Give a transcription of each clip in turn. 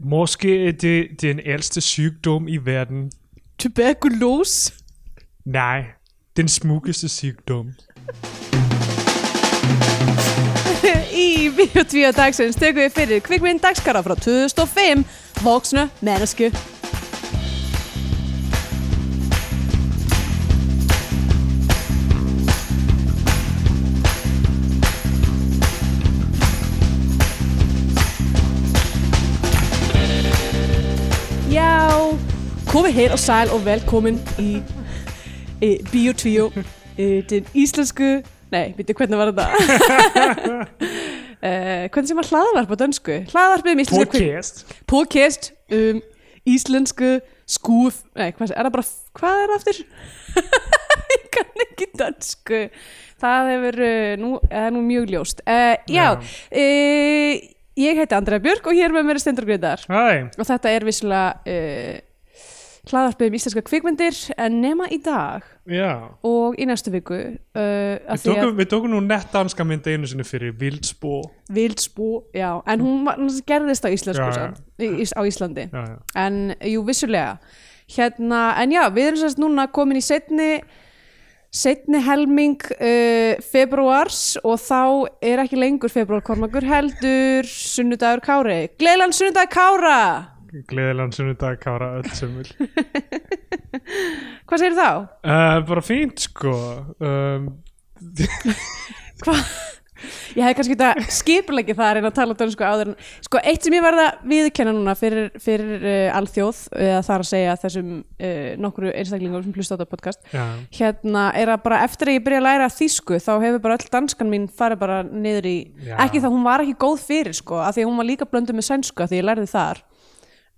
Måske er det den ældste sygdom i verden. Tuberkulose. Nej, den smukkeste sygdom. Í Bíotvíu dagsins tekum við fyrir kvikmynd dagskara frá 2005 Voksnu menneske komið hér og sæl og velkomin í e, Bíotvíu e, Den íslensku Nei, veitu hvernig var þetta? uh, hvernig sem var hlaðvarp á dönsku? Hlaðvarpið um íslensku Podcast. podcast um íslensku skúf Nei, hvað er það bara Hvað er það aftur? Ég kann ekki dönsku Það hefur uh, nú, er nú mjög ljóst uh, Já, ég heiti Andrea Björk og hér með mér er Stendur Greitar Hæ, og þetta er vissulega hlaðvarpið um íslenska kvikmyndir en nema í dag já. og í næstu viku uh, Við tókum, við tókum nú nett danska mynd einu sinni fyrir Vildspó. Vildspú, já, en hún var- gerðist á íslensku Já, já. í, á Íslandi en jú, vissulega hérna, en já, við erum sérst núna komin í setni setni helming uh, februars og þá er ekki lengur februarkormakur heldur sunnudagur Kári Gleilan sunnudagur Kára Gleðilegan sunnudag, Kára, öll sem vil. hvað segir þá? Uh, bara fínt, sko. Um, Hvað? Ég hefði kannski þetta skipulegi það að reyna að tala dönsku áður en sko eitt sem ég verða viðurkenna núna fyrir, fyrir uh, alþjóð eða þar að segja þessum uh, nokkru einstaklingum sem hlusta á þetta podcast já, hérna er að bara eftir að ég byrja að læra þýsku þá hefur bara öll danskan mín farið bara niður í, Já. ekki það hún var ekki góð fyrir sko, af því að hún var líka blönduð með sænsku af því ég lærði þar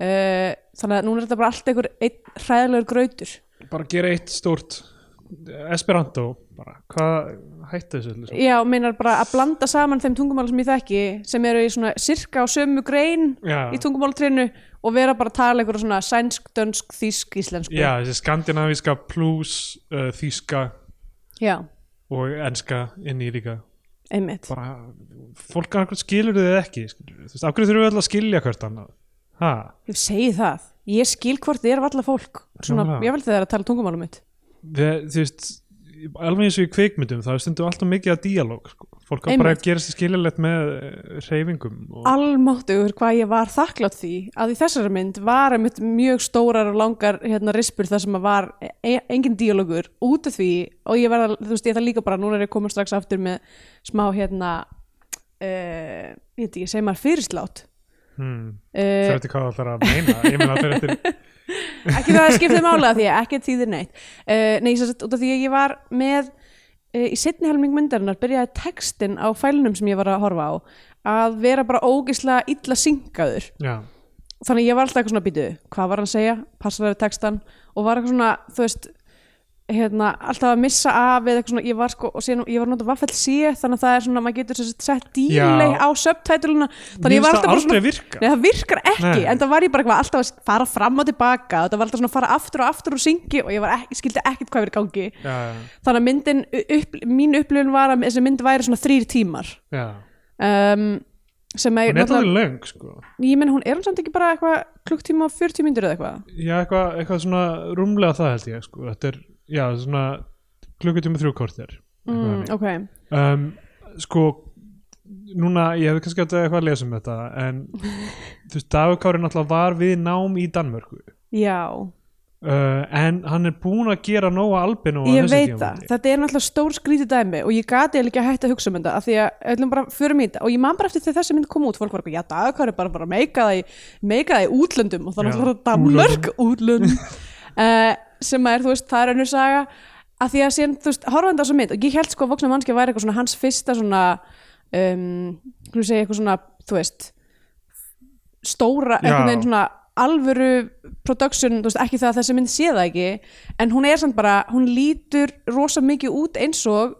uh, þannig að núna er þetta bara allt einhver einn hræðilegur grautur bara gera eitt stórt Esperanto, bara, hvað hættu þessu? svo? Já, meinar bara að blanda saman þeim tungumálum sem ég þekki sem eru í svona sirka á sömu grein Já. í tungumáltrinu og vera bara að tala einhverja svona sænsk, dönsk, þýsk, íslensku Já, þessi skandinavíska plus uh, þýska Já, og enska inn í líka einmitt bara, fólk skilur þið ekki skilur. þú veist, af hverju þurfum við alltaf að skilja hvert annað ha, Ég segi það, ég skil hvort þið er valla fólk. Svona, ég vil þegar að tala tungumálum mitt. Við, þú veist alveg eins og í kvikmyndum, það er stundum alltaf mikið að díalóg, sko. fólk á bara að gera sér skiljulegt með eh, hreyfingum og, Almáttugur hvað ég var þakklátt því að í þessari mynd var einmitt mjög stórar og langar hérna rispur þar sem að var e engin díalogur út af því og ég verða, þú veist, ég það líka bara núna er ég komin strax aftur með smá hérna uh, ég veit ekki, segir maður fyrirslátt hmm, uh, fyrir eftir hvað það ætlar að meina. Ég meina fyrir eftir ekki það að skipta mála því ekki þýðir neitt. Uh, nei, sem sagt, út af því að ég var með uh, í setni helming myndarinnar byrjaði textin á fælunum sem ég var að horfa á að vera bara ógislega illa syngaður já, þannig ég var alltaf eitthvað svona býtu hvað var hann að segja, passaði við textan og var eitthvað svona, þú veist hérna, alltaf að missa af eða eitthvað svona, ég var sko, og síðan, ég var nota vaffell C þannig að það er svona, maður getur sett delay Já. á subtitleina þannig ég var alltaf bara svona virka Nei, það virkar ekki, Nei. en það var ég bara eitthvað alltaf að fara fram og tilbaka og það var alltaf svona að fara aftur og aftur og syngi og ég var ekki, skildi ekkert hvað verið gangi já, já, þannig að myndin, upp, mín upplifun var að þessi mynd væri svona þrýr tímar já. um, sem er, hún er alveg löng sko. ég menn hún er hún samt ekki bara eitthvað klukktíma og 40 myndir eða eitthvað já, eitthvað, eitthvað svona rúmlega það held ég sko. þetta er, já, svona klukkutíma þrjú kortir mm, ok, um, sko núna, ég hefði kannski að eitthvað að lesa um þetta en þú veist, Kári náttúrulega var við nám í Danmörku. Já. Uh, en hann er búinn að gera nóga albinu ég veit það, þetta er náttúrulega stór skrítið dæmi og ég gati ekki að hætta að hugsa um þetta af því að öllum bara í þetta. Og ég man bara eftir þegar þessi mynd kom út, fólk var bara, já dagakar er bara, bara meika það í, meika það í útlöndum. Og þannig að Danmörk útlönd. Uh, sem er, þú veist, það er önnur saga. Að því að síðan, þú veist, horfandi á þessu mynd og ég held sko að voksna mannski væri eitthvað svona hans fyrsta svona um, hvernig segja eitthvað svona, þú veist stóra, einhvern veginn svona alvöru production, þú veist, ekki það að þessi mynd sé það ekki, en hún er samt bara hún lítur rosa mikið út eins og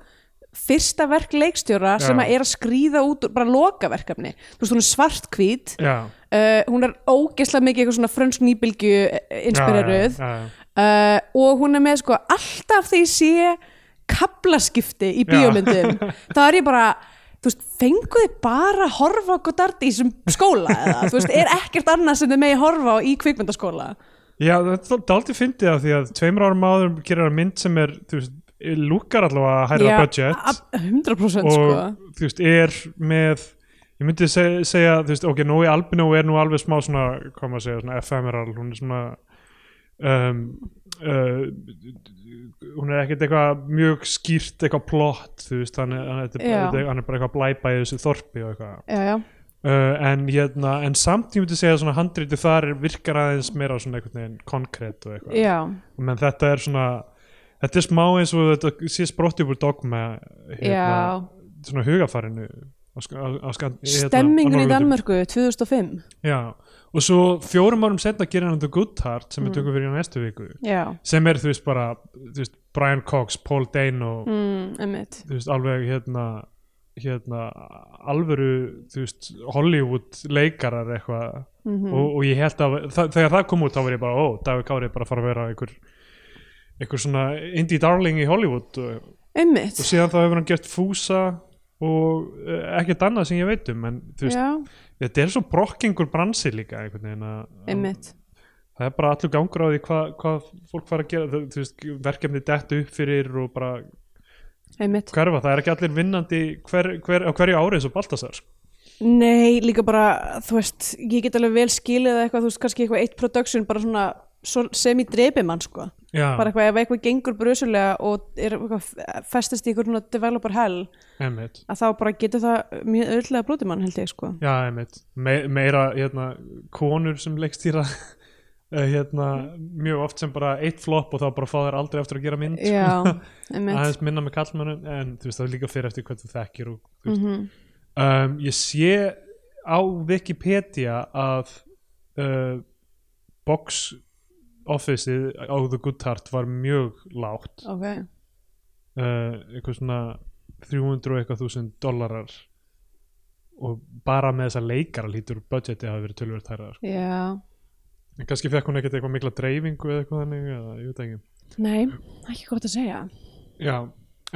fyrsta verk leikstjóra Já. sem að er að skríða út bara lokaverkefni, þú veist, hún er svartkvít uh, hún er ógeðslega mikið eitthvað svona frönsk nýbylgju inspireruð já, já, já. Uh, og hún er með sko alltaf þegar ég sé kablaskipti í bíómyndum þá er ég bara þú veist, fengu þið bara að horfa á Godard í skóla eða, þú veist, er ekkert annað sem þið megi horfa á í kvikmyndaskóla? Já, þetta aldrei fyndið af því að tveimur árum áður gerir það mynd sem er, þú veist, lúkar allavega að hæra budget a- 100% og sko. þú veist, er með ég myndi seg, segja, þú veist, ok, Nói Albino er nú alveg smá svona, hvað maður segja, svona ephemeral, hún er svona um, uh, hún er ekkert eitthvað mjög skýrt eitthvað plott, þú veist, hann er, hann er, hann er bara eitthvað blæpa í þessu þorpi og eitthvað. Já, já, Uh, en hérna, en samt ég myndi segja að handriti þar virkar aðeins meira konkrétt og eitthvað. Menn þetta er svona þetta er smá eins og þetta sé sprotti upp úr dogma hérna, svona hugafarinu á, á, á, hérna, stemmingun í. Danmörku 2005 já, og svo fjórum árum setna gerir hann The Good Heart sem Mm. við tökum fyrir í næstu viku. Já, sem er þú veist bara þú veist, Brian Cox, Paul Dano. Mm, þú veist alveg hérna hérna alvöru þú veist Hollywood leikarar eitthvað. Mhm. og, og ég held að það, þegar það kom út þá var ég bara, ó, David Kári er bara að fara að vera einhver, einhver svona indie darling í Hollywood. Og, og síðan þá hefur hann gert fúsa og uh, ekkert annað sem ég veit um en þú veist, já, þetta er svo brokkingur bransi líka einhvern veginn að emmitt það er bara allur gangur á því hvað hva fólk fara að gera, þú, þú veist, verkefni dett upp fyrir og bara emmitt hverfa, það er ekki allir vinnandi hver, hver, á hverju ári eins og Baltasar. Nei, líka bara, þú veist, ég get alveg vel skilið eða eitthvað, þú veist, kannski eitthvað eitt production bara svona svo- sem í dreipi mann, sko. Já, Bara eitthvað, ef eitthvað gengur brösulega og er eitthvað festist í svona developer hell, einmitt að þá bara getur það mjög öðlega blóti mann, held ég, sko. Já, Me, meira hérna, konur sem leikstýra eh, hérna, mjög oft sem bara eitt flop og þá bara fá þær aldrei eftir að gera mynd sko. Já, aðeins minna með kallmönnum en þú veist það er líka fyrir eftir hvað þú þekkir og, þú. Mm um, ég sé á Wikipedia að uh, box officeið á The Good Heart var mjög lágt Ok, uh, eitthvað svona 300 og eitthvað þúsund dollarar og bara með þessa leikara lítur budgeti hafi verið tölvöld hærra sko. já. en kannski fekk hún ekkert eitthvað mikla dreifingu eða eitthvað þannig eða ég veit ekki Nei, ekki gott að segja. Já,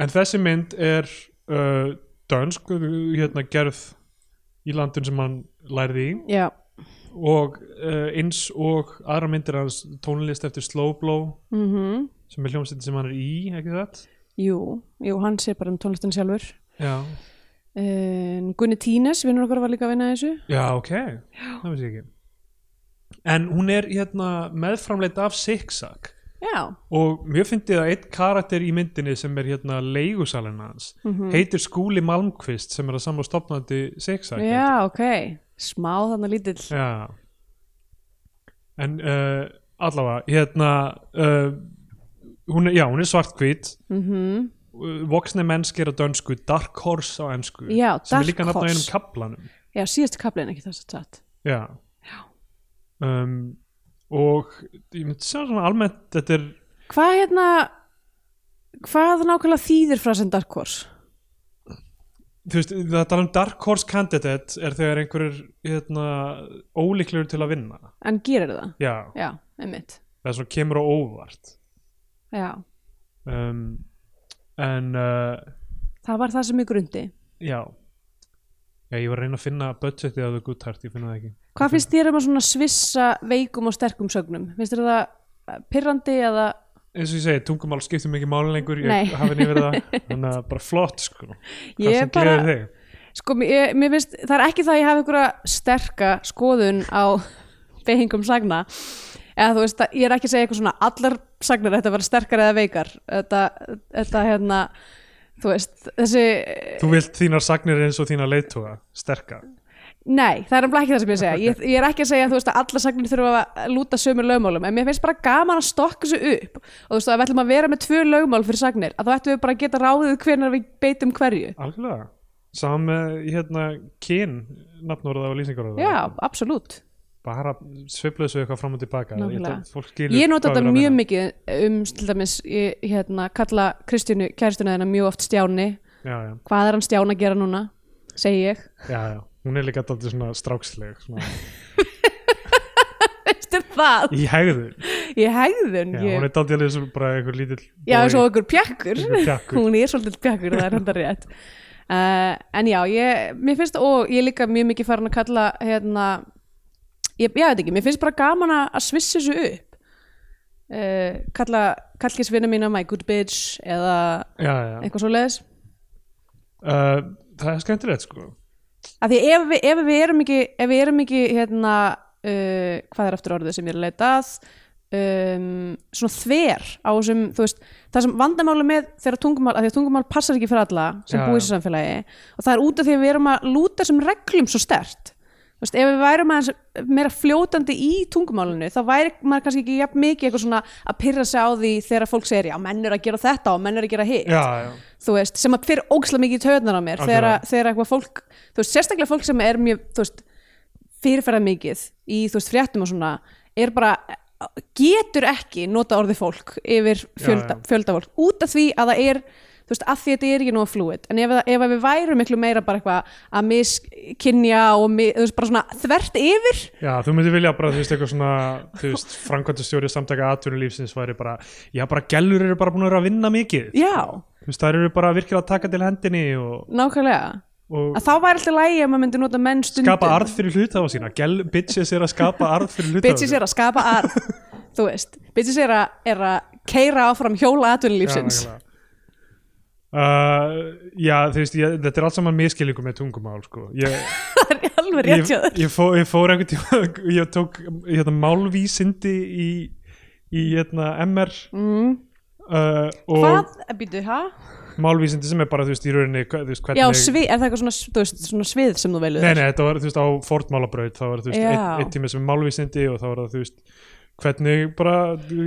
en þessi mynd er uh, dönsk hérna gerð í landun sem hann lærði í Já, og uh, eins og aðra myndir hans tónlist eftir Slow Blow mhm. sem er hljómsveit sem hann er í, ekki það? Jú, jú, hann sé bara um tónlistin sjálfur. Já, Um, Gunni Tínes, vinnur okkar var líka að vinna þessu. já ok, það veist ég ekki En hún er hérna meðframleitt af Zigzag Já, og mér fyndi að einn karakter í myndinni sem er hérna leigusalinn hans Mhm. heitir Skúli Malmqvist sem er að samla stopnandi Zigzag já, ok. Smá þannig lítill. Já En uh, allavega hérna uh, hún er, já, hún er svartkvít Mhm. uh, voksni mennskir á dönsku Dark Horse á ensku Já, sem er Dark líka nafn á Horse. einum kaplanum Já, síðast kaplinn ekki þess að satt. Já, Um, og ég myndi segja svona almennt þetta er Hvað hérna, hvað nákvæmlega þýðir frá sem Dark Horse? Þú veist, það tala um Dark Horse Candidate er þegar einhver er hérna, ólíklegur til að vinna En gerir það? Já, Já, einmitt. það er svona kemur á óvart Já, um, en uh, það var það sem ég grundi. já Já, ég var að reyna að finna budgetið á The Good Heart, ég finna það ekki Hvað finnst þér um að svona svissa veikum og sterkum sögnum? Finnst þér það pirrandi eða eins og ég segi, tungumál skiptir mikið máli lengur ég hafi nýverið það. Þannig að bara flott sko. Hvað Ég sem gleður þig. Sko, mér, mér finnst, það er ekki það að ég hafi einhverja sterka skoðun á beigingum sagna. Eða þú veist, að- ég er ekki að segja eitthvað svona allar sagnar þetta vera sterkar eða veikar. Þetta, þetta hérna þú veist, þessi þú vilt þínar sagnir eins og þínar leiðtoga sterka nei, það er nefnilega ekki það sem ég segja. Ég, ég er ekki að segja, veist, að allar sagnir þurfa að lúta sömur lögmálum, en mér finnst bara gaman að stokka þessu upp. Og þú veist, að við ætlum að vera með tvö lögmál fyrir sagnir, að þá ættum við bara að geta ráðið hvenær við beitum hverju. Algjörlega. Saman með hérna kyn nafnorða og lýsingarorða Já, absolutt. Bara sveifluðu svo eitthvað fram og tilbaka. Ég Ég nota þetta mjög meina. mikið um til dæmis, ég hérna, kalla Kristjánu kæristuna þennan mjög oft Stjáni. Já, já, hvað er hann Stján að gera núna segi ég, já, já, hún er líka alltaf svona stráksleg svona, veistu það? Í hegðun. Í hegðun já, ég, hún er daldið alveg svo bara einhver lítill já boy, svo einhver pjakkur. hún er svolítið pjakkur, það er hann rétt. Uh, en já, ég, mér finnst og ég er líka mjög mikið farin að kalla hérna ég, ég veit ekki, mér finnst bara gaman að að svissa þessu upp. Uh, kalla kallkisvinna mína my good bitch eða já, já. eitthvað svo leiðis Uh, það er skemmtilegt sko af því ef við, ef við erum ekki ef við erum ekki hérna uh, hvað er aftur orðið sem ég er að leita að um, svona þver á þessum, þú veist, það sem vandamáli með þegar tungumál, af því að tungumál passar ekki fyrir alla sem búið í þessu samfélagi og það er út af því að við erum að lúta þessum reglum svo stert Þú veist, ef við værum aðeins meira fljótandi í tungumálinu þá væri maður kannski ekki jafn mikið eitthvað svona að pyrra sig á því þegar fólk segir já, menn er að gera þetta og menn er að gera hitt já, já, þú veist, sem að fyrir ógsla mikið í töðunar á mér Algjörlega. þegar, þegar eitthvað fólk þú veist, sérstaklega fólk sem er mjög þú veist, fyrirferða mikið í þú veist, fréttum og svona er bara, getur ekki nota orðið fólk yfir fjölda, Já, já. fjölda fólk, út af því að það er þú veist, að því að þetta er ekki nú fluid. En ef, það- ef að við værum miklu meira bara eitthvað að miskinja og mi, þú veist, bara svona þvert yfir. Já, þú myndir vilja bara, þú veist, eitthvað svona þú veist, framkvæmtastjóri samtaka atvinnulífsins væri bara, já, bara gellur eru bara búin að vera að vinna mikið. Já, þú veist, þær eru bara virkilega að taka til hendinni og, nákvæmlega. Að þá væri alltaf lægi að maður myndi nota menn stundum skapa arð fyrir hluthafa sína. Gell, bitches er að skapa arð fyrir hluthafa bitches er að skapa arð. Þú veist, bitches er að, er að keira áfram hjóla atvinnulífsins Já. Uh, já, þú veist, ég, þetta er allt saman miskilningu með tungumál, sko. Ég, það er ég, ég, fó, fór einhvern tíma ég tók hérna, málvísindi í, í hérna, MR mm. uh, hvað, býtu, hæ? málvísindi sem er bara, þú veist, í rauninni veist, hvernig já, svið, er það eitthvað svona, veist, svona svið sem þú velur? Nei, nei, þetta var, þú veist, á fortmálabraut þá var, þú veist, Já. einn ein tími sem er málvísindi og þá var það, þú veist, hvernig bara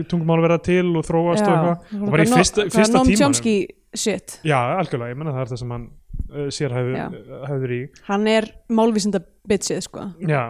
tungumál verða til og þróast og eitthvað. Og bara í fyrsta, fyrsta Noam Chomsky shit, Já, algjörlega, ég menna það er það sem hann uh, sér Já. hefur í hann er málvísinda bitchið, sko Já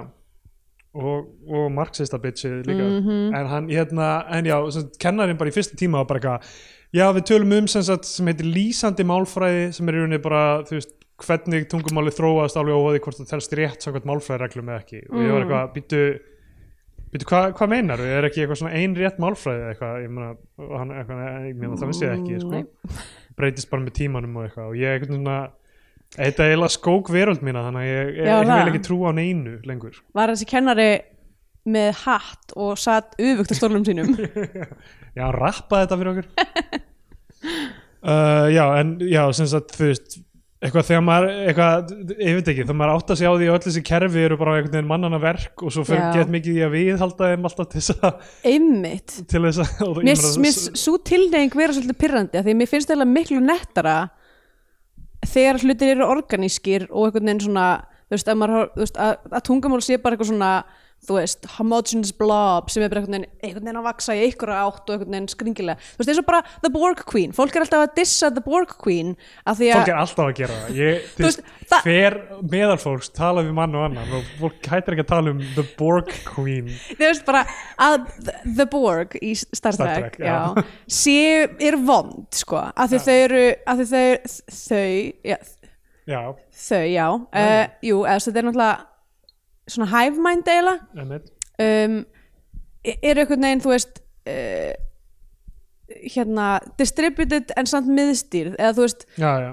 og, og marxista bitchið líka Mhm. en hann, hérna, en já kennarinn bara í fyrsta tíma var bara eitthvað já, við tölum um sem, sagt, sem heitir lýsandi málfræði sem er í rauninni bara, þú veist hvernig tungumáli þróast alveg óhóði hvort það telst rétt samkvæmt málfræðireglum eða ekki og ég var Mm. eitthvað, býtu hvað hva meinar er ekki eitthvað svona ein rétt málfræði eitthvað, ég meina, það vissi ég ekki, sko Nei. Breytist bara með tímanum og eitthvað. Og ég eitthvað svona þetta er eiginlega skók veröld mína þannig að ég, Já, ég vil ekki trúa á neinu lengur. Var þessi kennari með hatt og satt ufugt á stólum sínum? Já, rappa þetta fyrir okkur. Uh, já, en já, sem sagt, þú veist eitthvað þegar maður, eitthvað, ég veit ekki þegar maður átta sig á því að öll þessi kerfi eru bara einhvern veginn mannana verk og svo fyrir gett mikið í að viðhalda þeim alltaf til þess að, einmitt. til þess að mér mér svo tilneying vera svolítið pyrrandi því mér finnst það miklu nettara þegar hlutir eru organískir og einhvern veginn svona þú veist, að, maður, þú veist, að, að tungumál sé bara eitthvað svona þú veist, homogeneous blob sem er bara einhvern veginn, einhvern veginn að vaksa í einhverja átt og einhvern veginn skringilega. Þú veist, eins og bara The Borg Queen, fólk er alltaf að dissa The Borg Queen af því fólk að er alltaf að gera það. Ég, þú veist, hver meðalfólks tala við mann og annan og fólk hættir ekki að tala um The Borg Queen. Þú veist bara að The Borg í Star Star Trek, Trek, já. já, sé, er vond sko, af því þau eru af því þau, þau já, já, þau, já uh, jú, eða þetta er náttúrulega svona hive mind einmitt. Um, er einhvern veginn, þú veist uh, hérna distributed en samt miðstýrð eða þú veist, já, já,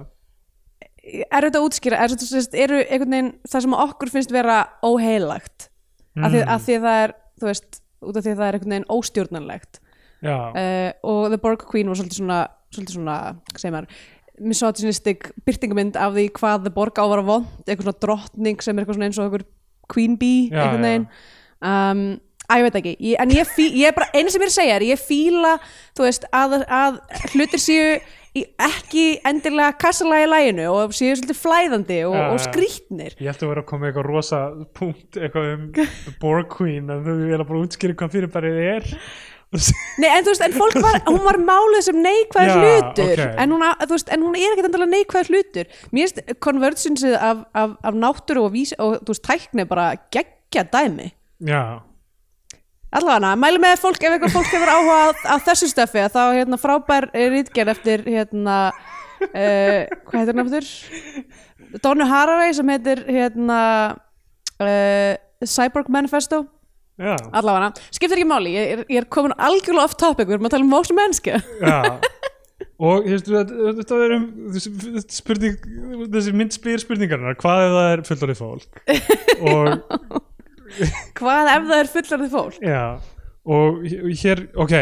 er þetta að útskýra er þetta, einhvern veginn það sem okkur finnst vera óheilagt? Af, því, Mm. af því að það er, þú veist út af því að það er einhvern veginn óstjórnanlegt. Uh, og The Borg Queen var svolítið svona, svolítið svona hvað segir maður, misogynistic byrtingamynd af því hvað The Borg á að vond eitthvað svona drottning sem er eitthvað svona eins og einhver queen bee einhvern veginn. Um, að ég veit ekki, ég, en ég, fí, ég bara einu sem ég er að segja er, ég fíla veist, að, að hlutir séu ekki endilega kassalega í læginu og séu svolítið flæðandi og, Já, og já. skrýtnir. Ég ætti að vera að koma með eitthvað rosa punkt eitthvað um Borg Queen en þú vil bara útskýra hvað fyrir bara er Nei, en þú veist, en fólk var, hún var máluð sem neikvæð hlutur. ok. en, hún, að- veist, en hún er ekkert endalega neikvæð hlutur. Mér finnst convergensið af, af, af náttúru og, vís, og þú veist, tækni bara geggja dæmi. Já, Allavega, mæli með fólk, ef eitthvað fólk hefur áhuga á, þessu stöfi, að þá hérna frábær rítgerð eftir hérna uh, hvað heitir hann eftir? Donu Haraway sem heitir hérna uh, Cyborg Manifesto Allavega, skiptir ekki máli, ég er, ég er komin algjörlega off topic, við erum að tala um mósum mennska já. Og þetta er um spurning, þessi mynd spyr spurningarnar hvað ef það er fullorðið fólk? Og hvað ef það er fullarðið fólk? Já. Og hér, ok.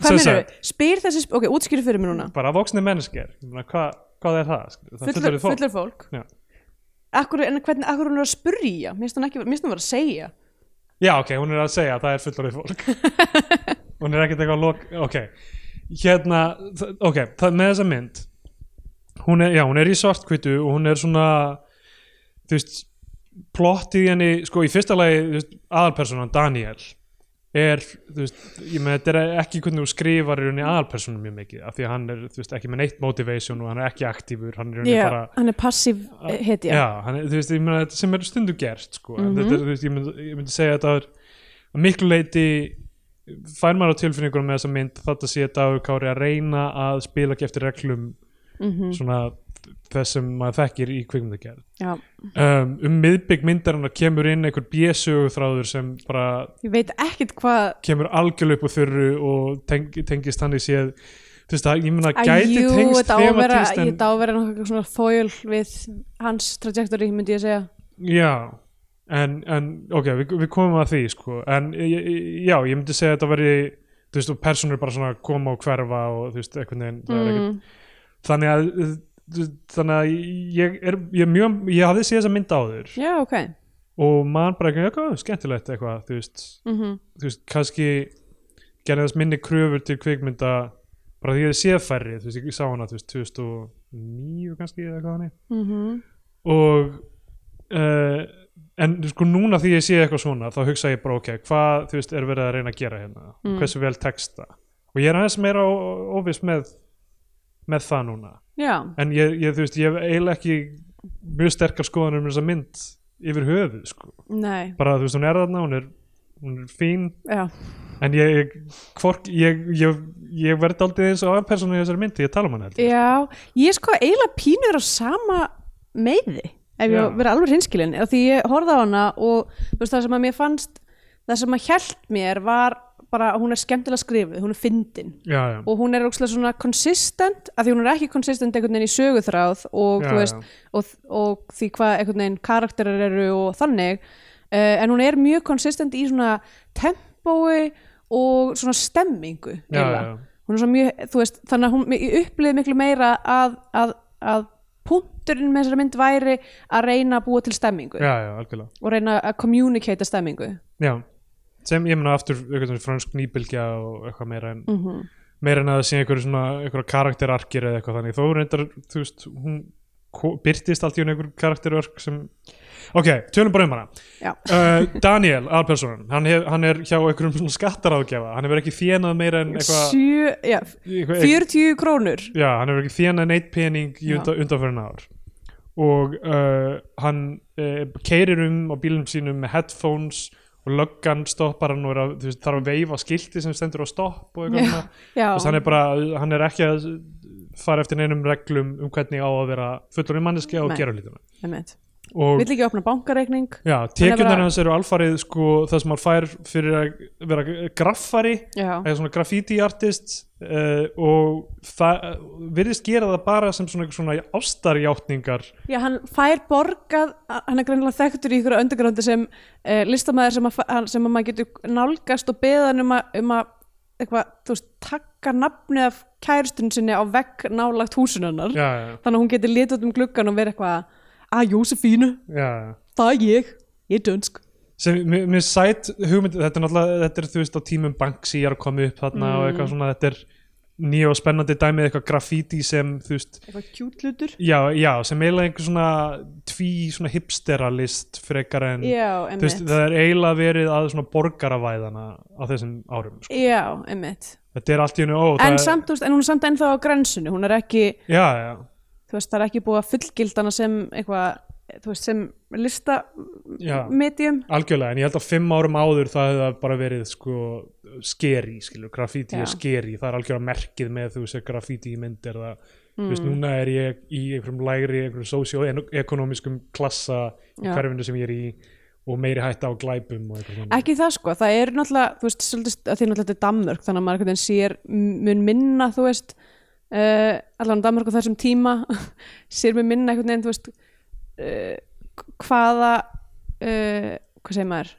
Hvað sagt, við, spyr þessi, ok, útskýru fyrir mér núna. Bara voksni mennesker hvað, hvað er það? það fullorðið fólk. fullur fólk. Akkur, en hvernig, akkur hún er að spurja mér finnst hún hún vera að segja Já, ok, hún er að segja að það er fullorðið fólk. Hún er ekkert eitthvað að lok Ok, hérna Ok, það, með þessa mynd hún er, Já, hún er í svartkvitu og hún er svona Þú veist Plottið henni, sko, í fyrsta lagi þú veist, aðalpersonan Daniel er, þú veist, ég með þetta er ekki hvernig þú skrifar í rauninni aðalpersonum mjög mikið, af því að hann er, þú veist, ekki með neitt motivation og hann er ekki aktífur, hann er rauninni Já, bara hann er passív eh, hetja Já, hann, er- þú veist, ég meina þetta sem er stundu gert sko, en Mhm. þetta er, þú veist, ég myndi, ég myndi segja að þetta er að miklu leiti fær maður á tilfinningunum með þessa mynd þetta sé Dagur Kári að reyna að spila ekki eftir reglum Mhm, svona þess sem maður þekkir í kvikmyndagerð. Um, um miðbygg myndarinnar kemur inn einhver bjösögu þráður sem bara ég veit ekkert hvað kemur algjörlega upp á þurru og teng, tengist hann í séð þú veist að ég meina Æ, gæti jú, tengst á að thematíst en- að vera nokkuð svona foil við hans trajectory myndi ég segja. Já, en, en ok, við, við komum að því sko, en ég- ég- já, ég myndi segja að þetta veri, þú veist, og personur bara svona koma og hverfa og þú veist, það er ekkert, mm, þannig að þannig að ég er, ég er mjög ég hafði séð þessa mynd áður. Já, ok. Og man bara eitthvað, skemmtilegt eitthvað, þú veist, mm þú veist, kannski gerði þess minni kröfur til kvikmynda bara því að ég hefði séð færri, þú veist, ég sá hana, þú veist, 2009 kannski eða eitthvað þannig. -hmm. og uh, en sko núna því ég sé eitthvað svona þá hugsa ég bara ok, hvað þú veist er verið að reyna að gera hérna? Mm. hversu vel texta og ég er aðeins meira ó- óviss með með það núna. Já, en ég, ég þú veist, ég hef eiginlega ekki mjög sterkar skoðanur um þessa mynd yfir höfuð sko, nei. Bara þú veist hún er þarna hún er, hún er fín. Já, en ég, ég, hvork, ég, ég, ég verði aldrei eins og aðpersonu í þessari mynd því ég tala um hann heldur já. ég er sko eiginlega pínur á sama meiði ef ég Já. verið alveg hinskilin því ég horfði á hana og þú veist það sem að mér fannst það sem að hjælt mér var bara hún er skemmtilega skrifuð, hún er fyndin. Já, já, og hún er ókslega svona consistent af því hún er ekki consistent einhvern veginn í söguþráð og, Já, þú veist, og, og því hvað einhvern veginn karakterar eru og þannig. Uh, en hún er mjög consistent í svona tempói og svona stemmingu hún er svona mjög, þú veist, þannig að hún ég upplifði miklu meira að, að, að punkturinn með þessari mynd væri að reyna að búa til stemmingu. Og reyna að communicata stemmingu. Já, sem ég meina aftur fransk nýbylgja og eitthvað meira en, mm meira en að það sé einhverju svona einhverju karakterarkir eða eitthvað þannig. Þó reyndar, þú veist, hún byrtist allt í hún einhver karakterörk sem ok, tölum bara um hana. Uh, Daniel, aðpersonan hann, hann er hjá einhverjum skattaráðgjafa. Hann hefur ekki þénað meira en eitthvað eitthvað- 40 krónur. Já, hann hefur ekki þénað neitt pening í undanfærin ár. Og uh, hann uh, keirir um á bílum sínum með headphones og löggan stoppar hann og er að, veist, þarf að veifa skilti sem stendur á stopp og eitthvað veist, hann er bara, hann er ekki að fara eftir neinum reglum um hvernig á að vera fullur manneski og Nei. Vill ekki opna bankareikning. Já, tekjurnar bara- hans eru alfarið sko það sem hann fær fyrir að vera graffari eða svona graffiti artist uh, og það virðist gera það bara sem svona, svona ástarjátningar. Já, hann fær borgað hann er greinilega þekktur í ykkur undergrándi sem uh, sem, að, fa- hann- sem að maður getur nálgast og beðan um að, um að eitthvað, þú veist, takka nafni af kærstun sinni á vegg nálagt já, þannig að hún getur litið um gluggan og verið eitthvað að Jósefínu, já, já. það er ég. Ég er dönsk. Sem, mér, mér sæt hugmynd þetta er náttúrulega, þetta er þú veist á tímum Banksy er að koma upp þarna og eitthvað svona þetta er nýja og spennandi dæmið eitthvað graffiti sem þú veist eitthvað kjút hlutur. Já, já, sem eiginlega einhver svona tví svona hipsteralist frekar en já, þú veist, það er eiginlega verið að svona borgaravæðana á þessum árum sko. já, einmitt. Þetta er allt í hennu ó en, það, samt, þú veist, en hún er samt ennþá á grensinu hún er ekki, já, já, þú veist, það er ekki búið að fullgildana sem eitthvað, þú veist, sem lista Já. medium algjörlega, en ég held að fimm árum áður það hefði bara verið sko skeri, skilur, graffiti Já. er skeri það er algjörlega merkið með þú veist graffiti í mynd er það, þú veist, Mm. núna er ég í einhverjum lægri, einhverjum socio-ekonomískum klassa í hverfinu sem ég er í og meiri hætta á glæpum og eitthvað svona ekki það sko, það er náttúrulega þú veist, svolítið að því náttúrulega þetta er Danmörk þannig að maður sér mun minna, þú veist uh, allan Danmark á þessum tíma. Sér mér minna einhvern veginn veist uh, hvaða uh, hvað segir maður?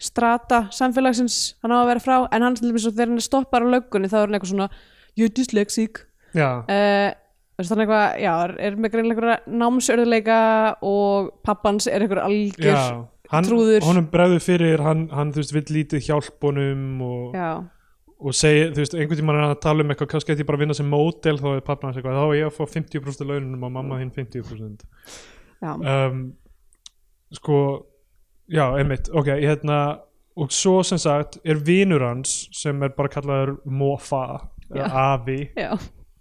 Strata samfélagsins hann á að vera frá. En hann til dæmis þegar hann stoppar á löggunni þá er hann eitthvað svona er dyslexic. Þannig eitthvað, já, er, er með greinlega námsörðuleika og pappans er einhver algjör já hann, trúður. honum bregður fyrir hann, hann þú veist, vill lítið hjálp honum og, já, og segir, þú veist, einhvern tímann er hann að tala um eitthvað, kannski ætti ég bara að vinna sem módel þá er pappa hans eitthvað, þá er ég að fá 50% af laununum og mamma hinn 50% já, um, sko já, einmitt, ok, hérna og svo sem sagt er vinur hans sem er bara kallaður Mofa eða Avi,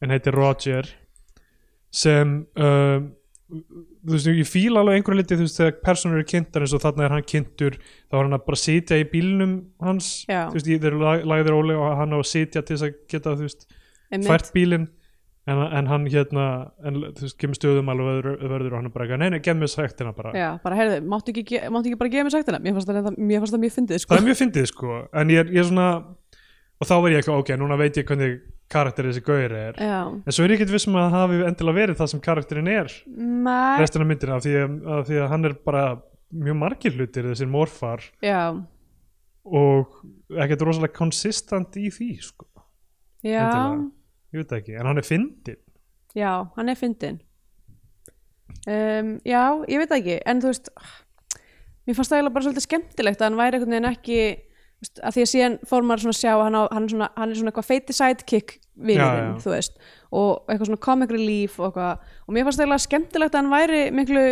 en heitir Roger sem um, þú veist, ég fíla alveg einhverju liti þú veist, þegar personur eru kynntar eins og þarna er hann kynntur, þá er hann að bara sitja í bílnum hans, Já. þú veist, þeir lag- lagðir ólega og hann á að sitja til þess að geta, þú veist, einmitt. fært bílinn. En, en hann hérna, en, þú veist, kemur stöðum alveg vörður, vörður og hann er bara eitthvað, nei, gef mér sæktina bara. Já, bara heyrðu, máttu ekki, máttu ekki bara gefa mér sagtina mér fannst það, mér fannst það mjög fyndið sko. það er mjög fyndið sko. En ég er, ég er svona og þá verð ég eitthvað, ok, núna veit ég hvernig karakter þessi gauður er. Já, en svo er ég ekkert vissum að það hafi endilega verið það sem karakterin er. Mæ, restina af myndina af því að, af því að hann er bara mjög margir hlutir þessir morfar. Já. Og ekkert rosalega konsistant í því sko, já, Endilega. ég veit ekki. En hann er fyndin já, hann er fyndin um, já, ég veit ekki. En þú veist mér fannst það eiginlega bara svolítið skemmtilegt að hann væri einhvern veginn ekki að því að síðan fór maður svona að sjá hann, á, hann, er svona, svona eitthvað feiti sidekick vinurinn, þú veist og eitthvað svona comic relief og eitthvað. Og mér fannst það eiginlega skemmtilegt að hann væri miklu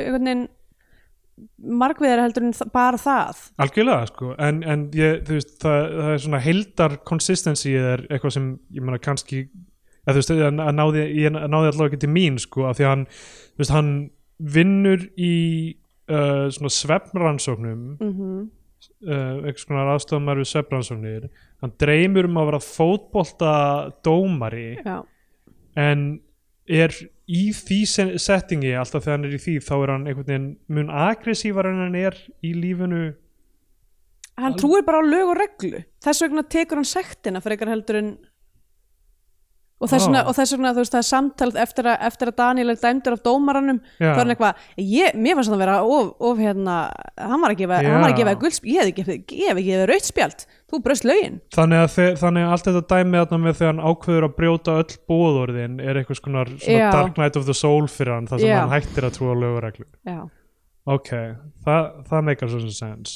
margviðar heldur en bara það. Algjörlega sko. En, en ég, þú veist, það, það er svona heildar consistency er eitthvað sem ég meina kannski að þú veist, að náði, ég náði allavega ekki til mín sko, af því að hann, þú veist, hann vinnur í uh, svona svefnrannsóknum mm uh, eitthvað svona aðstofamar við svefnrannsóknir hann dreymur um að vera fótbolta dómari já, en er í því settingi alltaf þegar hann er í því þá er hann einhvern veginn mun aggressívar en hann er í lífinu. Hann trúir bara á lög og reglu. Þess vegna tekur hann sektina fyrir eitthvað heldur en og þess vegna, vegna þú veist það er samtalt eftir að, eftir að Daniel er dæmdur af dómaranum Já. þá er hann eitthvað, ég, mér fannst það að vera of, of hérna, hann var að gefa, hann var að Já. gefa guldspjald, ég hef ekki, gefið raut spjald þú bröst lögin þannig að, þe- þannig að allt þetta dæmi þarna með þegar hann ákveður að brjóta öll bóðorðin er eitthvað svona, svona. Dark Knight of the Soul fyrir hann þar sem Já. hann hættir að trúa lögureglu ok, það, það meikar svo sem sens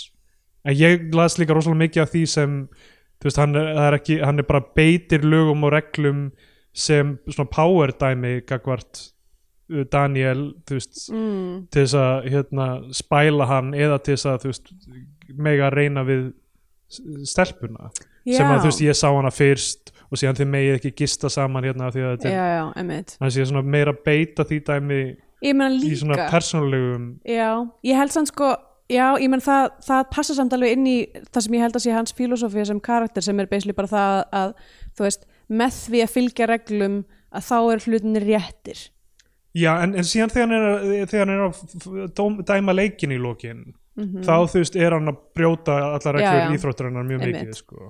en ég las líka rosalega mikið af því sem þú veist, hann er ekki, hann er bara beitir lögum og reglum sem svona power dæmi gagvart uh, Daniel, veist mm, til þess að hérna, spæla hann eða til þess að veist, mega reyna við stelpuna. Já, sem að veist ég sá hana fyrst og síðan þið megið ekki gista saman hérna því að þetta er meira beita því dæmi í svona persónulegum já, ég held sann sko já, ég menn það, það passa samt alveg inn í það sem ég held að sé hans filosófía sem karakter sem er basically bara það að þú veist, með því að fylgja reglum að þá er hlutinni réttir já en, en síðan þegar hann er, þegar hann er að dóm, dæma leikin í lokin mm þá þú veist er hann að brjóta allar Já, reglur já. íþróttarinnar mjög Einmitt. mikið sko.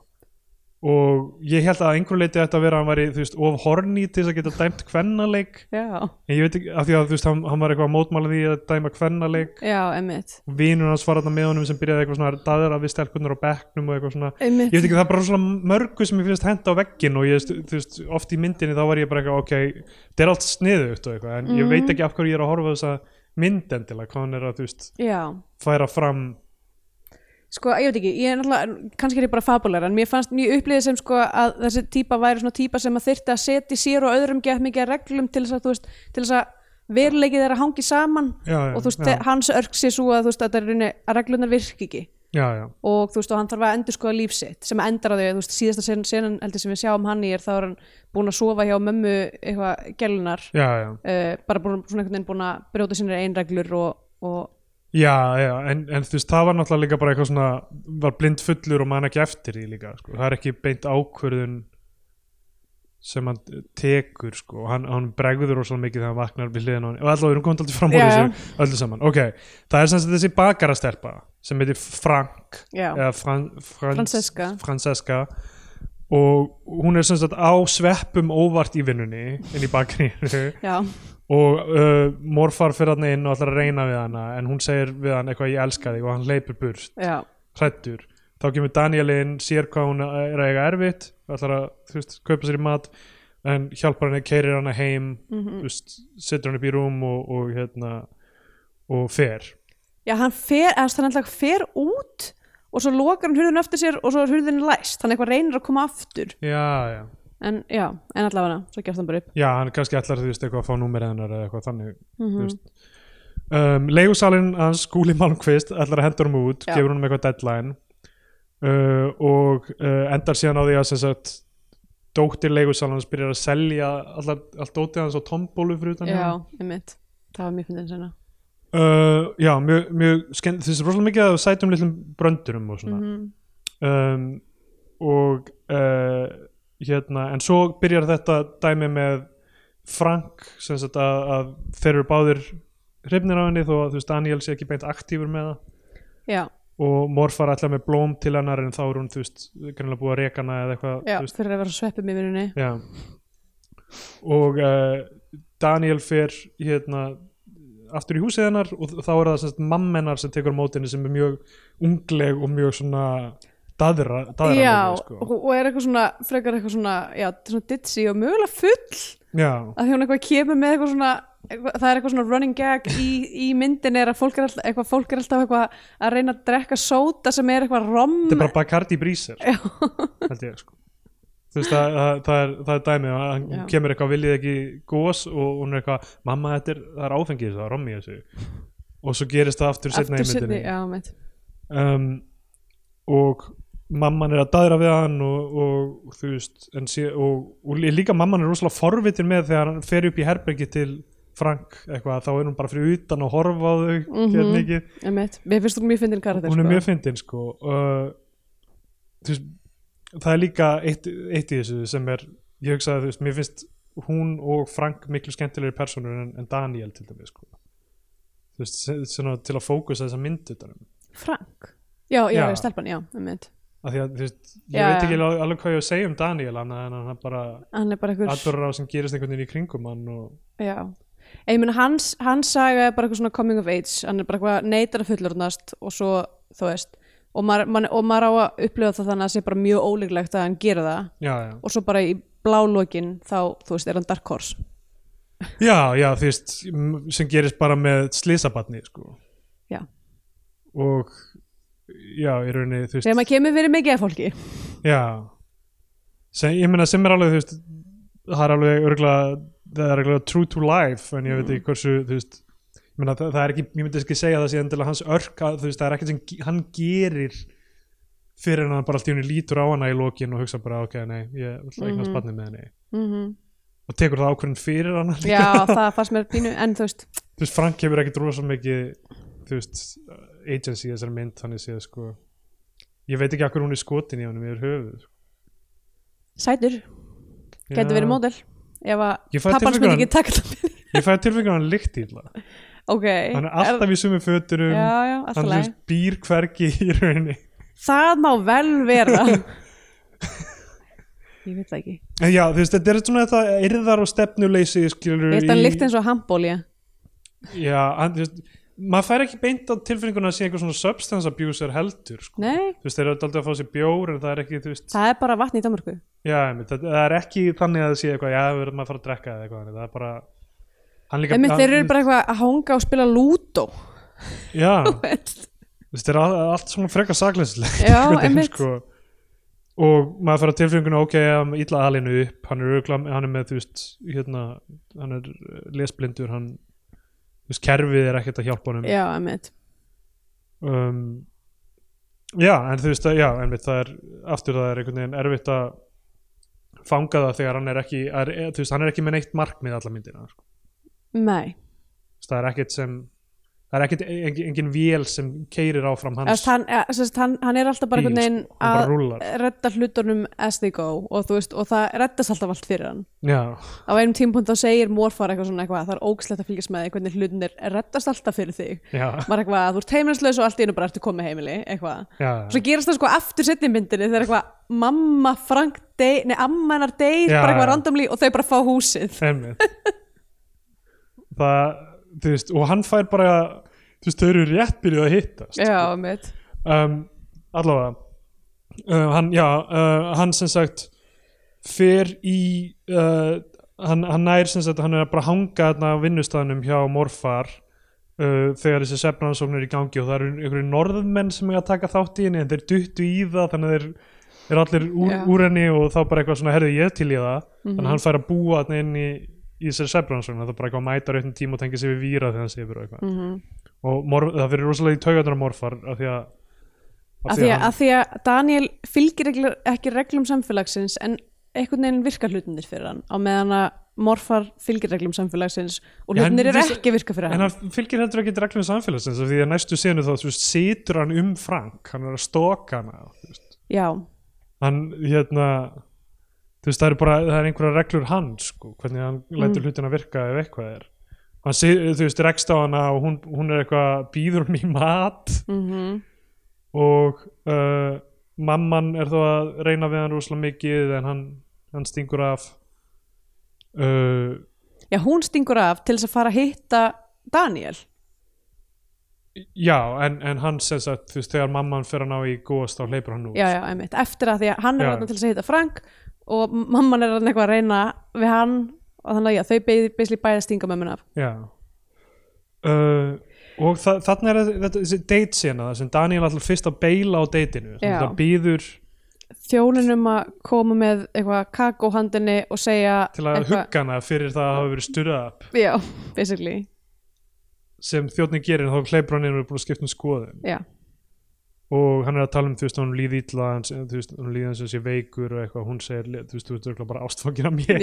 Og ég held að einhver leiti þetta að vera að hann væri þú veist of horny til þess að geta dæmt kvennaleik. Já, en ég veit ekki, af því að þú veist hann, hann var eitthvað að mótmála því að dæma kvennaleik. Já, emmitt og vinur hans var þarna með honum sem byrjaði eitthvað svona daðra við stelpunar á bekknum og eitthvað svona. Einmitt. ég veit ekki það er bara svona mörgu sem ég finnst henda á veggin og ég, þú veist, oft í myndinni þá var ég bara eitthvað ok, þetta er allt sniðugt og eitthvað en ég Mhm. veit ekki af hverju ég er að horfa þessa mynd endilega, hvað hann er að þú veist færa fram sko, ég veit ekki, ég er náttúrulega kannski er ég bara fabulegar, en mér fannst mjög upplýðið sem sko að þessi típa væri svona típa sem að þyrfti að setja sér og öðrum gett mikið reglum til þess að, þú veist, til þess að veruleikið þeirra hangi saman já, já, og þú veist, já, hans örk sé svo að þú veist, að, er rauninni- að reglunar virki ekki. Og þú veist, og hann þarf að endur skoða líf sitt sem endar á því, þú veist, síðasta sen, senan heldur sem við sjáum hann í er, þá er hann búin að sofa hjá mömmu eitthvað já. uh, bara búin, svona einhvern veginn búin að brjóta sínir einreglur og, og Já, já, en, en þú veist, það var náttúrulega líka bara eitthvað svona, var blind fullur og man ekki eftir því líka, sko, það er ekki beint ákvörðun sem hann tekur, sko, og hann, hann bregður rosalega mikið þegar hann vaknar við hliðina á hann, og allavega við erum komið alltaf fram úr þessu öllu saman, ok, það er sem sagt þessi bakarastelpa sem heitir Frank já, eða Fran, Frans, Francesca. Francesca. Og hún er sem sagt á sveppum óvart í vinnunni inn í já, og uh, morfar fyrir hann inn og ætlar að reyna við hana en hún segir við hann eitthvað ég elska þig og hann leipur burt. Já, hrættur þá kemur Daniel inn, sér hvað hún er að eiga erfitt ætlar að þú veist, kaupa sér í mat en hjálpar henni, keirir hana heim mhm. þú veist, setur hann upp í rúm og, og hérna og fer. Já hann fer, eða þannig að hann fer út og svo lokar hann hurðin eftir sér og svo er hurðin læst, hann eitthvað reynir að koma aftur. Já, já, en já, en allavega, svo gefst hann bara upp. Já, hann kannski ætlar þú veist eitthvað að fá númerið hennar eða eitthvað þannig mm veist. Um, leigusalinn hans Skúli Malmqvist að hendur hann út, Já. gefur hann eitthvað deadline. Uh, og uh, endar síðan á því að sem sagt dóttir leigusalans byrjar að selja allar, allt dótið hans á tombólu fyrir utan já, honum. einmitt, það var mjög fyndin senna uh, já, mjög, mjög skemmt þessi rosalega mikið að sætum litlum bröndurum og svona. Mm um, og uh, hérna, en svo byrjar þetta dæmi með Frank sem sagt að, að þeir eru báðir hrifnir á henni þó að þú veist Daniel sé ekki beint aktífur með það. Já, og morfar ætla með blóm til hennar en þá er hún þú veist greinlega búið að reka hana eða eitthvað já, fyrir að vera sveppum í vinnunni. Já. og uh, Daniel fer hérna aftur í húsið hennar og þá er það mammenar sem tekur mótinni sem er mjög ungleg og mjög svona daðra, daðra já, sko. og, og er eitthvað svona frekar eitthvað svona, já, svona ditsi og mögulega full. Já, að því hún eitthvað kemur með eitthvað svona eitthvað, það er eitthvað svona running gag í, í myndin er að fólk er alltaf eitthvað, fólk er alltaf eitthvað að reyna að drekka sóta sem er eitthvað rom. Þetta er bara Bacardi Breezer Já. held ég sko. Þú veist það, það, það, er, það er dæmi að Já. kemur eitthvað viljið ekki gós og hún er eitthvað mamma þetta er, er áfengið það er rommi þessu. Og svo gerist það aftur setna í myndinni. um, og mamman er að daðra við hann og, og þú veist sé, og, og líka mamman er rosalega forvitin með þegar hann fer upp í herbergi til Frank eitthvað þá er hún bara fyrir utan og horfa á þau mm. -hmm. Mér finnst þú mjög fyndin karakter hún er sko. mjög fyndin sko uh, veist, það er líka eitt, eitt í þessu sem er ég hugsaði þú veist, mér finnst hún og Frank miklu skemmtilegri personur en, en Daniel til dæmis sko þú veist, svona, til að fókusa þessa mynd utanum Frank Já, já, Já. já. stelpan, já, einmitt af að þú veist, ég Já, veit já. ekki alveg, alveg hvað ég á að segja um Daniel hann, er bara Hann er bara einhver atbyrður á sem gerist einhvern veginn í kringum hann og Já. Ég meina hans, hans saga er bara eitthvað svona coming of age. Hann er bara eitthvað neytar að fullorðnast og svo, þú veist og maður, man, og maður á að upplifa það þannig að það sé bara mjög ólíklegt að hann gera það. Já, já, og svo bara í blálókin þá, þú veist, er hann dark horse. Já, já, þú veist sem gerist bara með slisabatni sko. Já, og já, í rauninni þú veist þegar maður kemur fyrir mikið af fólki. Já. Sem, ég meina sem er alveg þú veist það er alveg örgulega það er örgulega true to life en ég veit ekki hversu þú veist ég meina það, það er ekki, ég myndi ekki segja það síðan til hans örk að þú veist það er ekkert sem hann gerir fyrir en hann bara allt í henni lítur á hana í lokin og hugsa bara ok, nei, ég ætla ekki að Mhm. spanna með henni. Mm og tekur það ákvörðin fyrir líka. Já, það fannst mér pínu en þú veist, þú veist, Frank hefur ekkert rosa mikið þú veist, agency í þessari mynd þannig séð sko. Ég veit ekki akkur hún er skotin í honum yfir höfuð sko. sætur. Getur Já. verið módel ef að pappans myndi ekki það fyrir. Ég fæði tilfengur hann lykt illa. Ok, hann er alltaf í sumu föturum. Já, já, hann sem býr hvergi í rauninni. Það má vel vera. Ég veit það ekki. En já, þú veist, þetta er svona þetta yrðar og stefnuleysi að hann líkt eins og handból ég já, hann, þú veist, maður fær ekki beint á tilfinninguna að sé eitthvað svona substance abuser heldur sko. Þú veist, þeir eru alltaf að fá sér bjór en það er ekki, þú veist, það er bara vatn í Danmarku já, það, það er ekki þannig að það sé eitthvað, já, við erum að fara að drekka eða eitthvað, það er bara líka Einmitt, hann- Þeir eru bara eitthvað að hanga og spila lúdó já, Þú veist. þú veist, það er all- allt svona frekar sakleyslega Já, einmitt. sko. og maður fær á tilfinninguna ok, er illa alinu upp hann er, hann er með, þú veist hérna, hann er eh, lesblindur hann, veist, kerfið er ekkert að hjálpa honum. Já, einmitt. Um, já, en þú veist að, já, einmitt það er, aftur það er einhvern veginn erfitt að fanga það þegar hann er ekki er, þú veist, hann er ekki með neitt markmið alla myndina sko. Nei, það er ekkert sem það er ekkit, engin, engin vél sem keirir áfram hans. Hann, ja, sest, hann, hann er alltaf bara veginn sko, að redda hlutunum as they go og, veist, og það reddast alltaf allt fyrir hann. Já, á einum tímpúnt þá segir morfar eitthvað svona eitthvað það er ógslegt að fylgjast með því hvernig hlutinir reddast alltaf fyrir þig. Já, maður eitthvað, þú ert heimilislaus og allt í einu bara ertu komið heimili eitthvað, já, svo gerist það sko aftur setni myndinni þegar eitthvað mamma Frank deyr, nei amma hennar deyr bara eitthvað já. randomly og þau bara fá húsið veist, og hann fær bara þú veist, þau eru rétt byrjuð að hittast já, mitt um, allavega uh, hann, já, uh, hann sem sagt fer í uh, hann, hann nær sem sagt hann er bara að hanga þarna á vinnustæðanum hjá Morfar uh, þegar þessi sefnansókn er í gangi og það eru einhverju norðmenn sem er að taka þátt í henni en þeir duttu í það þannig að þeir er allir úr, Já. úr henni og þá bara eitthvað svona herði ég til í það Mhm. þannig að hann fær að búa inn í í þessari sefnansókn það er bara eitthvað að mæta rautin tíma og tengja sig við víra þegar hann sefur og eitthvað. Mm og mor, það fyrir rosalega í taugarnar á morfar af því að að því að, að því að Daniel fylgir ekki, ekki reglum samfélagsins en einhvern veginn virkar hlutinir fyrir hann á meðan að morfar fylgir reglum samfélagsins og hlutinir þess- ekki virka fyrir en hann. hann fylgir heldur ekki reglum samfélagsins af því að næstu senu þá veist, situr hann um Frank hann er að þú veist. já, hann hérna þú veist það er bara það er einhverja reglur hans sko, hvernig hann lætur hlutina virka ef eitthvað er. Hann si- þú veist rekst á hana og hún, hún er eitthvað býður hún í mat. Mm og uh, mamman er þó að reyna við hann rosalega mikið en hann, hann stingur af. Uh, já, hún stingur af til þess að fara að hitta Daniel Já, en, en hann sem sagt, þú veist, þegar mamman fer að ná í góðast þá hleypur hann út. já, já, eftir að því að hann er þarna til að hitta Frank og mamman er þarna eitthvað að reyna við hann og þannig að já, þau beisli bæði að stinga mömmun af. Já. Uh, og þa þarna er þetta, þessi date sena það sem Daniel alltaf fyrst að beila á dateinu. Það býður þjóninum að koma með eitthvað kakóhandinni og segja til að eitthvað- hugga hana fyrir það að hafa verið sturðað upp. Já, basically. Sem þjóðni gerir þá hleypur hann inn og er búin að skipta um skoðun. Já, og hann er að tala um þú veist, hún líði hann, þú veist, hún líði eins og sé veikur og eitthvað, hún segir, þú veist, þú veist, örugglega bara ástfangin af mér.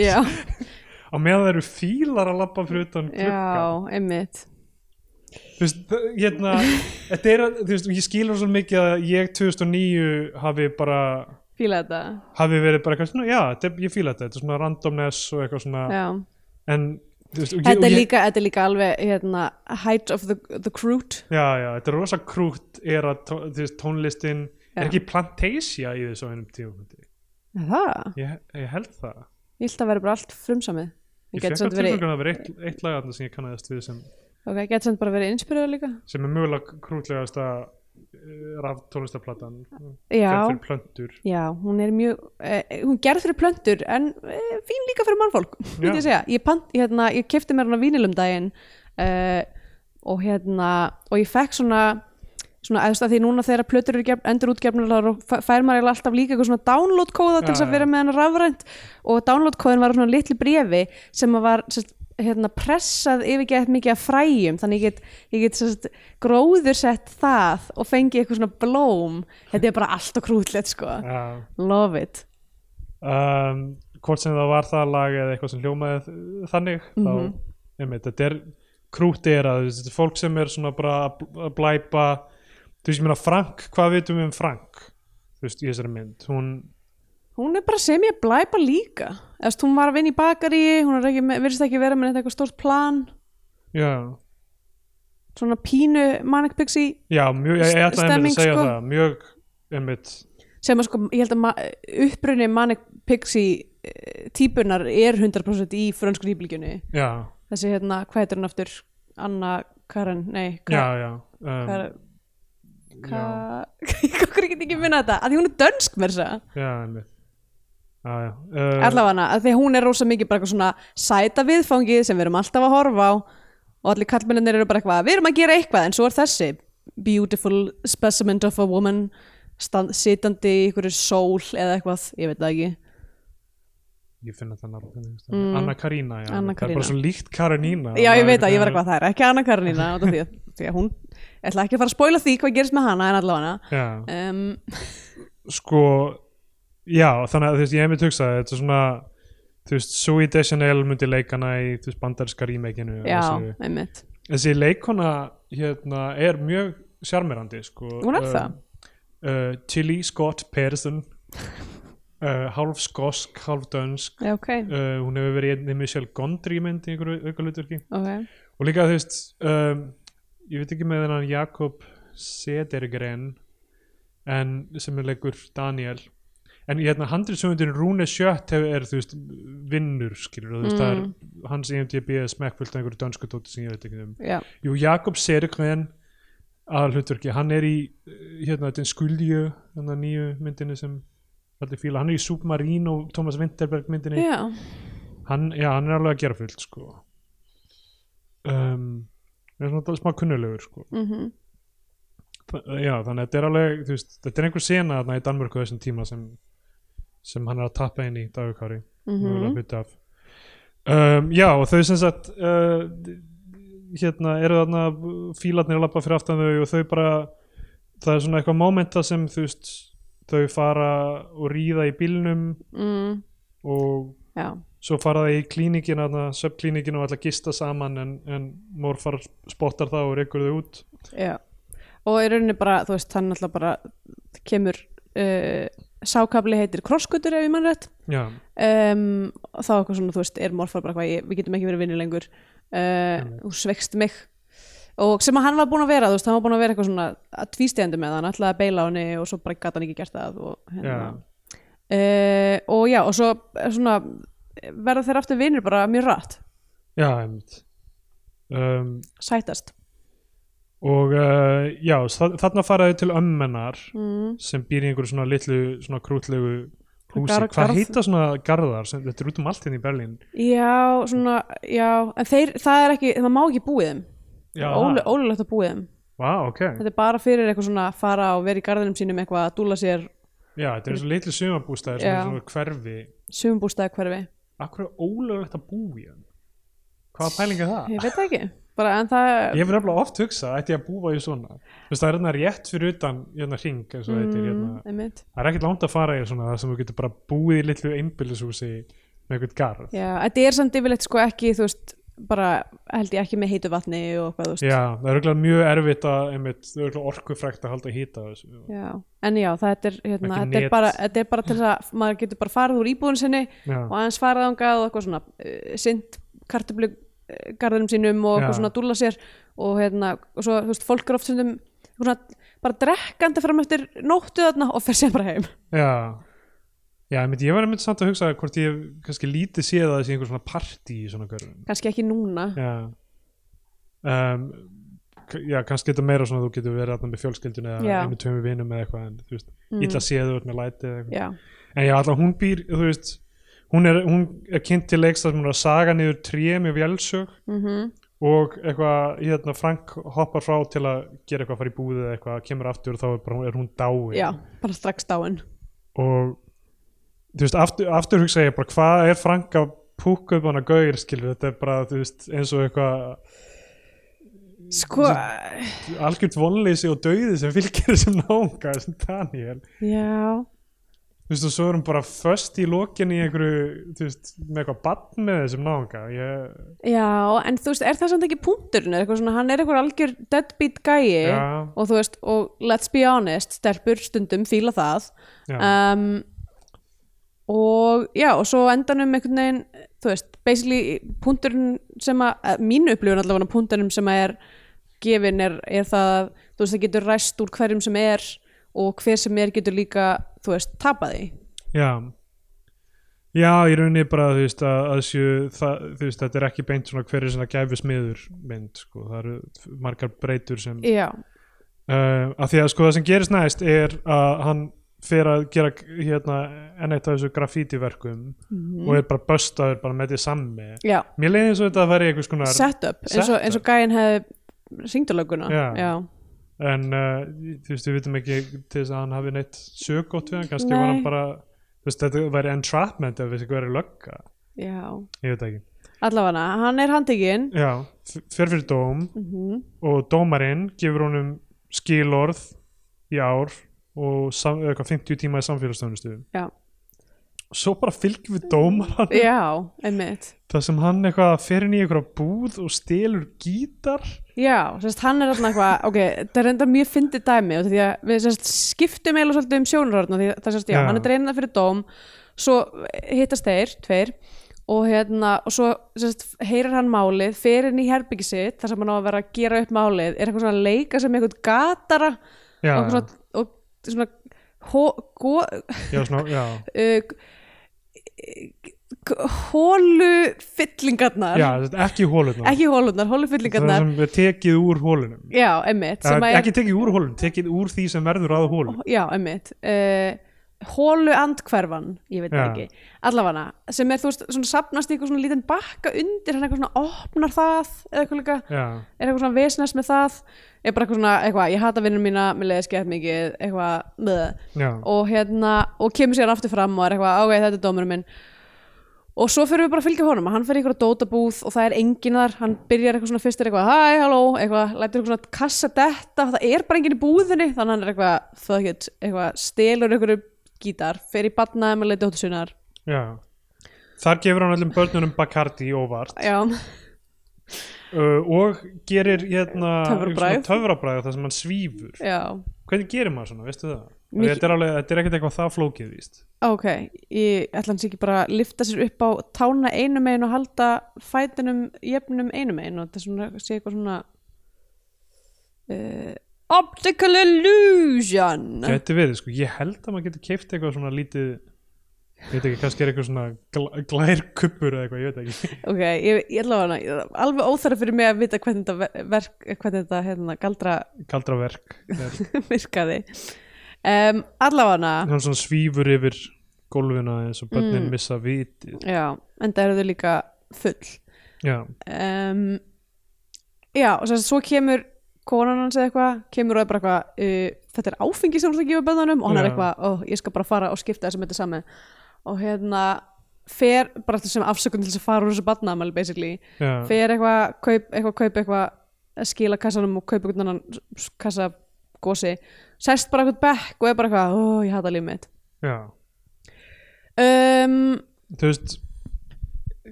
Á meðan það eru fílar að labba fyrir utan glugga já, einmitt. Þú veist, þ- hérna þetta er, að- þú veist, ég skilur svo mikið að ég 2009 hafi bara fíla þetta. hafi verið bara eitthvað svona, já, ég fíla þetta þetta er svona randomness og eitthvað svona. Já. en, þú veist, og ég, Þetta, og er ég, líka, þetta er líka alveg hérna, height of the, the crude já, já, þetta er rosa krútt er að, tó- veist, tónlistin. Já. er ekki Plantasia í þessu einum Er það? ég, ég held það. Ég held að vera bara allt frumsamið. Ég fekk að tilfengun að vera eitt, eitt lagarna sem ég kannaðist við sem, ok, geti samt bara verið inspirerað líka. sem er mögulega krútlegasta raf tónlistaplatan Já, fyrir plöntur. Já, hún er mjög eh, hún gerð fyrir plöntur en eh, fín líka fyrir mannfólk, myndi ég segja. Ég, pant, hérna, ég kefti mér hana vínilum daginn uh, og hérna og ég fekk svona svona eðst að því núna þegar plötur eru endur útgefnir þá fær maður alltaf líka eitthvað svona download kóða til þess að vera með hann rafrænt. Og download kóðin var svona litlu brefi sem var sest, hérna, pressað yfir gett mikið af fræjum þannig ég get, ég get sest, gróður sett það og fengi eitthvað svona blóm. Þetta er bara allt og krútlegt sko. Já. Love it. Um, hvort sem það var það lag eða eitthvað sem hljómaði þ- þannig Mhm. þá, einmitt, þetta er krúti er að þetta er fólk sem er svona bara að bl- að blæpa þú veist, ég meina Frank, hvað vitum við um Frank? Þú veist, í þessari mynd hún, hún er bara sem ég blæpa líka. Eðst, hún var að vinna í bakari hún ekki, virðist ekki vera með eitthvað stórt plan. Já, svona pínu Manic Pixie já mjög, ég, ég ætla einmitt Stemming, að segja sko. það. Mjög, einmitt. Sem að sko, ég held að ma- Manic Pixie eh, típunar er 100% í frönsku nýbylgjunni já, þessi hérna, hvað heitir hún aftur? Anna Karen, nei já, Ka já um, Kar já, Ka hvað get ekki minna þetta, að því hún er dönsk mér þess já, einmitt. já, já uh, allavega að því að hún er rosa mikið bara eitthvað svona sæta viðfangið sem við erum alltaf að horfa á og allir kallmennir eru bara eitthvað við erum að gera eitthvað en svo er þessi. Beautiful specimen of a woman stand, sitandi í einhverju sól eða eitthvað, ég veit það ekki. Ég finna það nafn Mm. Anna Karína, já, Anna það er Karína. bara svo líkt Karína já ég veit það, ég var eitthvað, það er ekki Anna af því, að- því að hún ég ætla ekki að fara að spoila því hvað gerist með hana en allavega já, um, sko já, þannig að þú veist, ég hef mér tugsað þetta er svona, þú veist, Sui Deschanel myndi leikana í, þú veist, bandarska rímeikinu já, einmitt. Þessi leikona hérna er mjög sjarmerandi sko. Hún er það? uh, Tilly Scott Pearson uh, hálf skosk, hálf dönsk. Já, ok, uh, hún hefur verið í einni Michelle Gondry mynd í einhverju aukalutverki ok. Og líka þú veist um, ég veit ekki með þennan Jakob Sedergren en sem er leikur Daniel en hérna handriðsöfundin Rune Sjött er þú veist vinnur skilur þú veist það er hans IMDb er smekkfullt af einhverju dönsku tóti sem ég veit ekki um. Já, Jú, Jakob Sedergren að hlutverki, hann er í hérna þetta er skuldju þannig nýju myndinni sem allir fíla, hann er í Submarine og Thomas Winterberg myndinni. Já, hann, já, hann er alveg að gera fullt sko. Um, er svona smá kunnulegur sko. Mhm. Þa- já, þannig að þetta er alveg þú veist, þetta er einhver sena þarna í Danmörku þessum tíma sem, sem hann er að tappa inn í Dagukári mm um, já, og þau sem sagt uh, hérna eru þarna fílarnir að lappa fyrir aftan þau og þau bara það er svona eitthvað momenta sem þú veist þau fara og ríða í bílnum mm, og Já, svo fara það í klínikin subklínikin og að gista saman en, en morfar spottar það og reykur þau út. Já. Og í rauninni bara, þú veist, hann alltaf bara kemur uh, sákabli heitir krosskutur ef ég mann rétt. Um, og þá eitthvað svona, þú veist, er morfar bara hvað, ég, við getum ekki verið vinnir lengur. Uh, þú sveikst mig. Og sem að hann var búinn að vera, þú veist, hann var búinn að vera eitthvað svona að tvístegandi með hann, ætlaði að beila á henni og svo bara gata hann ekki gert það og, hérna, já, uh, og já, og svo er svona, verða þeir aftur vinnir bara mjög rætt, um, sætast og uh, já, þa- þarna faraði til ömmennar mm. sem býr í einhverju svona litlu svona krútlegu húsi, Gar- hvað heita svona garðar sem, þetta er út um allt hérna í Berlín? Já, svona, já, en þeir, það er ekki, það má ekki búið þeim. Ólulegt að búið þeim. Vá, ok, þetta er bara fyrir eitthvað svona að fara og vera í garðinum sínum eitthvað að dúla sér. Já, þetta er svo litlu sumabústæðir svona hverfi. Sumumbústæði hverfi Akkur er ólöglegt að í hann? Hvaða pæling er það? ég veit það ekki, bara en það Ég hef nefnilega oft hugsað, ætti ég að búa í svona Þú veist, það er hérna rétt fyrir utan hérna hring hérna. Mm. Það er ekkert langt að fara í svona það sem þú getur bara búið í litlu einbýlishúsi með eitthvað garð. Já, þetta er samt yfirleitt sko ekki þú veist, bara held ég ekki með heitu vatni og hvað þú veist. Já, það er örugglega mjög erfitt að einmitt, það orkufrækt að halda hýta þessu. Já, en já, þetta er, hérna, þetta er, bara, þetta er bara til þess að maður getur bara farið úr íbúðun sinni Já, og aðeins farið ángað og eitthvað svona uh, sint kartöflu garðinum sínum og eitthvað svona dúlla sér og hérna, og svo, þú veist, fólk er oft svona, bara drekkandi fram eftir nóttu þarna og fer sér bara heim. Já. Já, einmitt, ég var einmitt samt að hugsa hvort ég kannski lítið séð að þessi einhver svona partí í svona görðum kannski ekki núna. Já. Um, Já, kannski þetta meira svona að þú getur verið þarna með fjölskyldun eða einu tveimur vinum eða eitthvað en þú veist, Mm. illa séður með læti eða eitthvað. Já, En já, alltaf hún býr, þú veist hún er, hún er kynnt til leiks að saga niður tré með vélsög mm og eitthvað, hérna Frank hoppar frá til að gera eitthvað fara í búðið eða eitthvað, kemur aftur og þá er, bara, er hún dáin. Já, bara strax dáin. Og þú veist, aftur, aftur hugsa ég bara hvað er Frank að púka upp hana gauðir skilur, þetta er bara, þú veist, eins og eitthvað Sko, algjört vonleysi og dauði sem fylgir þessum náunga, þessum Daniel já þú veist, og svo er hún bara föst í lokin í einhverju, þú veist, með eitthvað bann með þessum náunga. Ég, Já, en þú veist, er það samt ekki punkturinn? Er eitthvað svona, hann er eitthvað algjör deadbeat gæi og þú veist, og let's be honest, stelpur stundum fíla það. Já, um, og já, og svo endanum einhvern veginn, þú veist, basically punkturinn sem að, að mínu upplifun allavega punkturinn sem að er gefin er, er það, að, þú veist, það getur ræst úr hverjum sem er og hver sem er getur líka, þú veist, tapaði já. Já, í rauninni bara, þú veist, að, að séu, það, þú veist, þetta er ekki beint svona hver er svona gæfi smiður mynd, sko, það eru margar breytur sem Já, uh, að því að sko það sem gerist næst er að hann fer að gera hérna enn eitt af þessu graffítiverkum og er bara böstaður bara með því sammi. Já, mér leiði eins og þetta að vera einhvers konar setup eins og, og gæin hefði syngdalöguna Já. já. En uh, þú veist við vitum ekki til þess að hann hafi neitt sögótt við hann. Kannski Nei. var hann bara þú veist þetta væri entrapment ef þessi væri lögga. Já. ég veit ekki. Allavega, hann er handtekinn. Já, fer fyrir dóm. Mm og dómarinn gefur honum skilorð í ár og sam, eitthvað 50 tíma í samfélagstöðunustu Já. Svo bara fylgjum við dómaran já, einmitt. Það sem hann eitthvað inn í eitthvað búð og stelur gítar. Já, sérst, hann er þarna eitthvað, ok, það er enda mjög fyndið dæmi og því að við sérst, skiptum eiginlega svolítið um að það sérst, já, Já. hann er dreynað fyrir dóm svo hittast þeir, tveir og hérna, og svo sérst, heyrir hann málið, fer inn í herbyggi sitt þar sem hann á að vera að gera upp málið er eitthvað svona leika sem eitthvað gatara já, og, svona, og svona hó, gó, já, svona, já, uh, hólu fyllingarnar já þetta er ekki hólunum ekki hólunar, hólu það fyllingarnar sem er tekið úr hólunum já, að er ekki tekið úr hólunum, tekið úr því sem verður að hólum já, emmitt uh, hólu andhverfan, ég veit það ekki allavega, sem er þú veist, svona sapnast í eitthvað svona lítinn bakka undir hann eitthvað svona opnar það eða eitthvað líka, já, er eitthvað svona vesnest með það er bara eitthvað svona, eitthvað, ég hata vinnum mína mér leiði skemmt mikið, eitthvað með og hérna, og kemur síðan aftur fram og er eitthvað, ok, þetta er dómurinn minn. Og svo fyrir við bara að fylgja honum hann fyrir eitthvað dótabúð og það er enginn þar hann byrjar eitthvað svona fyrst er eitthvað, hæ, halló eitthvað, lætur eitthvað svona kassa detta það er bara enginn í búðinni, þannig hann er eitthvað fuck it, eitthvað, stelur eitthvað gítar, fer í badnaði með leið já. Þar gefur hann öllum börnunum Bacardi óvart já, uh, og gerir hérna töfrabræð þar sem hann svífur. Já. Hvernig gerir maður svona, veistu það? Mikið- Þetta er, alveg, þetta er ekkert eitthvað það flókið víst. Ok, ég ætla hans ekki bara að lifta sér upp á tána einu megin og halda fætinum jöfnum einu megin og þetta er svona, sé eitthvað svona uh, optical illusion. Gæti verið, sko, ég held að maður getur keift eitthvað svona lítið ég veit ekki, kannski er eitthvað svona gl glærkuppur eða eitthvað, ég veit ekki. Ok, ég, ég ætla hana alveg óþæra fyrir mig að vita hvernig þetta ver- verk, hvernig þetta hérna, galdra kaldraverk er virkaði. Um, allavega hann svona svífur yfir gólfina eins og börnin Mm. missa vitið. Já, en það eru þau líka full. Já, um, já, og svo kemur konan hans eða eitthvað, kemur og er bara eitthvað uh, þetta er áfengi sem þú ert að gefa böðunum og hann er eitthvað, ó, ég skal bara fara og skipta þessum þetta saman. Og hérna fer bara sem afsökun til þess að fara úr þessu badnaðamæli basically, já, fer eitthvað kaup eitthvað, kaup eitthvað að skila kassanum og kaupa einhvern annan s- kassa gósi, sest bara eitthvað bekk og er bara eitthvað, ó, ég hata líf mitt. Um, þú veist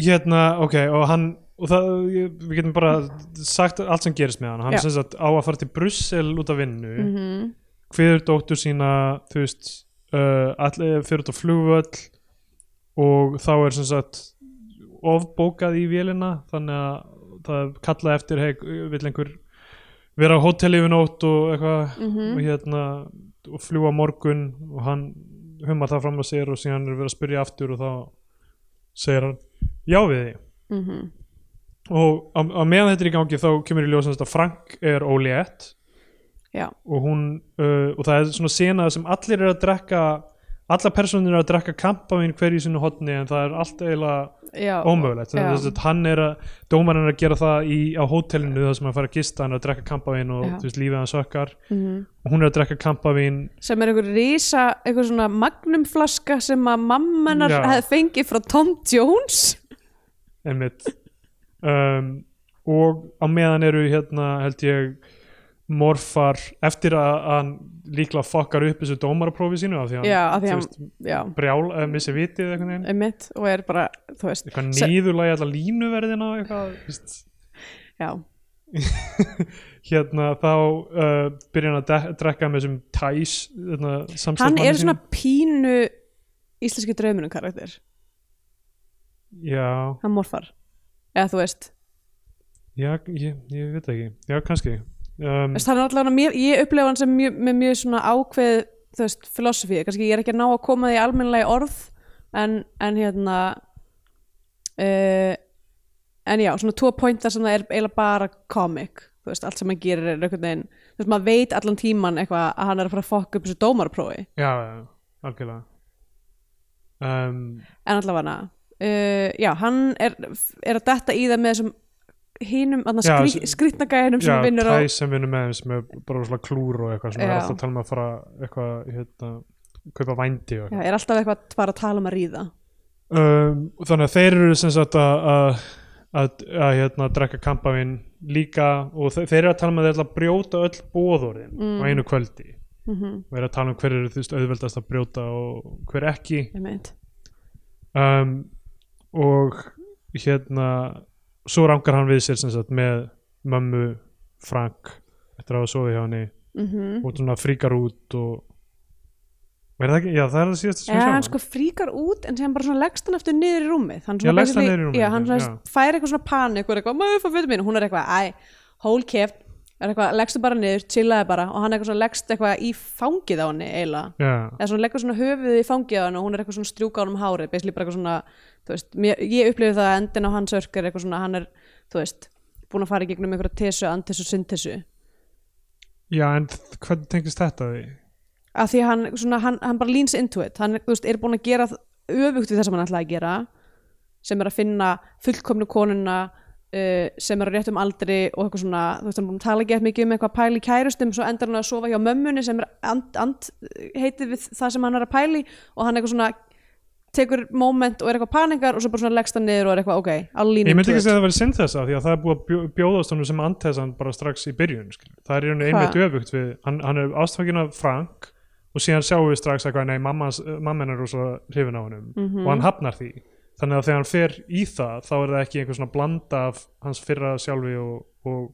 hérna, ok, og hann og það, ég- við getum bara sagt allt sem gerist með hann, hann Já. sem sagt á að fara til Brussel út af vinnu mm hver dóttur sína þú veist uh, allir fyrir út á flugvöll og þá er sem sagt ofbókað í vélina þannig að það er kallað eftir hei, vill einhver vera á hóteli yfir nótt og eitthvað Mhm. og hérna og fljúa morgun og hann humar það fram að sér og síðan er verið að spyrja aftur og þá segir hann já við því -hmm. Og á, á meðan þetta er í gangi þá kemur í ljós að Frank er ólétt og hún uh, og það er svona sena sem allir er að drekka alla personir eru að drekka kampavín hverju sinni hotni en það er allt eiginlega ómögulegt. Þannig að hann er að dómarinn er að gera það í, á hótelinu þar sem hann fara að gista hann er að drekka kampavín og Já. þú veist lífið hann sökkar. Mm og hún er að drekka kampavín. Sem er einhver rísa, einhver svona magnumflaska sem að mammanar hefði fengið frá Tom Jones. Einmitt um, og á meðan eru hérna held ég morfar eftir að hann líklega fokkar upp þessu dómaraprófi sínu af því að hann, já, af því veist, já, brjál, eða missi vitið eitthvað neginn. Einmitt og er bara, þú veist eitthvað nýðurlægi allar línuverðina eitthvað veist. já, hérna þá uh, byrja hann að drekka með þessum tæs hérna, hann er svona pínu íslenski draumurinn karakter. Já, hann morfar, eða þú veist. Já, ég, ég veit ekki. Já, kannski. Um, er allavega, mjög, ég upplefa hann sem mjög, með mjög svona ákveð þú veist, filosofi, kannski ég er ekki að ná að koma því almennlega í orð en, en hérna uh, en já, svona tvo point þar sem það er eiginlega bara comic, þú veist, allt sem hann gerir er einhvern veginn, þú veist, maður veit allan tíman eitthvað að hann er að fara að fokka upp þessu dómarprófi já, algjörlega. Um, en allavega uh, já, hann er, er að detta í það með þessum hinum, Já, skrý, s- skrýtna gæðinum sem já, vinnur á. Tæs sem vinnur með þeim sem er bara svona klúr og eitthvað sem er Já. alltaf að tala um að fara eitthvað, hérna, kaupa vændi og já, er alltaf eitthvað bara að tala um að ríða. Um, þannig að þeir eru sem sagt að að, að, að hérna, drekka kampavín líka og þe þeir eru að tala um að þeir ætla að brjóta öll bóðorðin Mm. á einu kvöldi. Mm og eru að tala um hver eru þú veist auðveldast að brjóta og hver ekki. Um, og hérna svo rangar hann við sér sagt með mömmu Frank eftir að hafa sofið hjá henni. Mm og svona fríkar út og er það ekki, já það er það síðast sem Já, við hann sko fríkar út en sem bara svona leggst hann aftur niður í rúmið. Hann Já, leggst hann niður í rúmið, Já, hann fær eitthvað svona panik og eitthvað, maður fyrir mín. Hún er eitthvað, æ, hól keft er eitthvað, leggstu bara niður, chillaði bara og hann eitthvað svona leggst eitthvað í fangið á henni eiginlega, já, eða svona leggur svona höfuðið í fangið á henni og hún er eitthvað svona strjúka á hann um hárið basically bara eitthvað svona, þú veist mér, ég upplifði það að endin á hans örk er eitthvað svona hann er, þú veist, búin að fara í gegnum einhverja tesu, antesu, syntesu já en hvernig tengist þetta því? að því hann, svona, hann, hann bara leans into it. Hann þú veist, er búin að gera öfugt við það sem hann ætlaði að gera sem er að finna fullkomnu konuna uh, sem er á réttum aldri og eitthvað svona, þú veist, hann tala ekki mikið um eitthvað pæli kærustum, svo endar hann að sofa hjá mömmunni sem er and, and heitið við það sem hann er að pæli og hann eitthvað svona tekur moment og er eitthvað paningar og svo bara svona leggst hann niður og er eitthvað, ok, lean Ég myndi ekki að það verið synthesa því að það er búið að bjó- bjóðast honum sem antesan bara strax í byrjun skilur. það er einmitt öfugt við hann, hann er ástfækin af Frank og síðan sjáum við strax eitthvað nei mamma hennar er rosa hrifin á honum Mhm. og hann hafnar því þannig að þegar hann fer í það þá er það ekki einhver svona blanda af hans fyrra sjálfi og, og,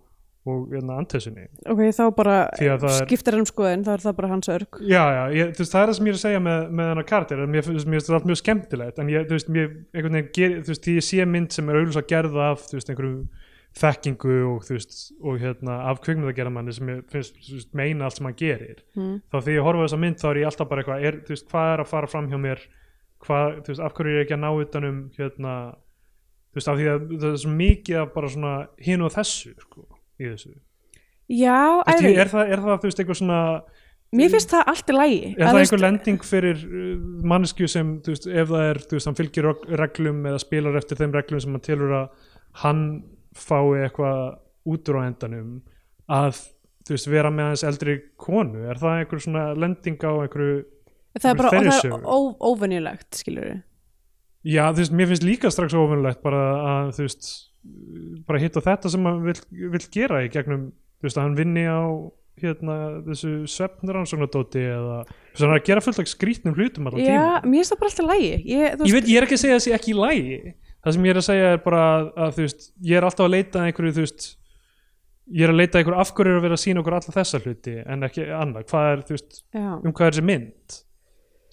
og hérna, antesunni ok, þá bara að það skiptir hann um skoðin, þá er það bara hans örk Já, já, ég, veist, það er það sem ég er að segja með, með karakter, mér finnst mér finnst þetta allt mjög skemmtilegt, en ég, þú veist, mér einhvern veginn, ger, þú veist, því ég sé mynd sem er auðvitað gerða af, þú veist, einhverju þekkingu og, þú veist, og hérna af kvikmyndagerðamanni sem ég finnst, veist, meina allt sem hann gerir, mm. þá þegar ég horfa þessa mynd þá er ég alltaf bara eitthvað, er, þú veist, hvað er að fara fram hjá mér, hvað, þú veist, af hverju er ekki að ná utanum, hérna, þú veist, af því að það er svo mikið af bara svona hinu og þessu, sko, í þessu. já, ég- er, það, er það, þú veist, eitthvað svona mér finnst það allt í lægi Er það einhver lending fyrir uh, mannesku sem, þú veist, ef það er, þú veist, hann fylgir rog- reglum eða spilar eftir þeim reglum sem hann telur að hann fái eitthvað út úr á endanum að, þú veist, vera með hans eldri konu, er það einhver svona lending á einhverju, það er bara, og það er sögu. ó- óvenjulegt skilur við já, þú veist, mér finnst líka strax ofunlegt bara að, þú veist, bara hitta þetta sem hann vill, vill gera í gegnum, þú veist, að hann vinni á hérna, þessu svefnrannsóknardóti eða, þú veist, hann er að gera fullt af skrítnum hlutum allan tíma já, mér finnst það bara allt í lægi ég, ég veit, ég er ekki að segja þessi ekki lægi það sem ég er að segja er bara að, að þú veist, ég er alltaf að leita að einhverju þú veist, ég er að leita að einhverju af hverju er að vera að sína okkur alla þessa hluti en ekki annað, hvað er, þú veist, já, um hvað er þessi mynd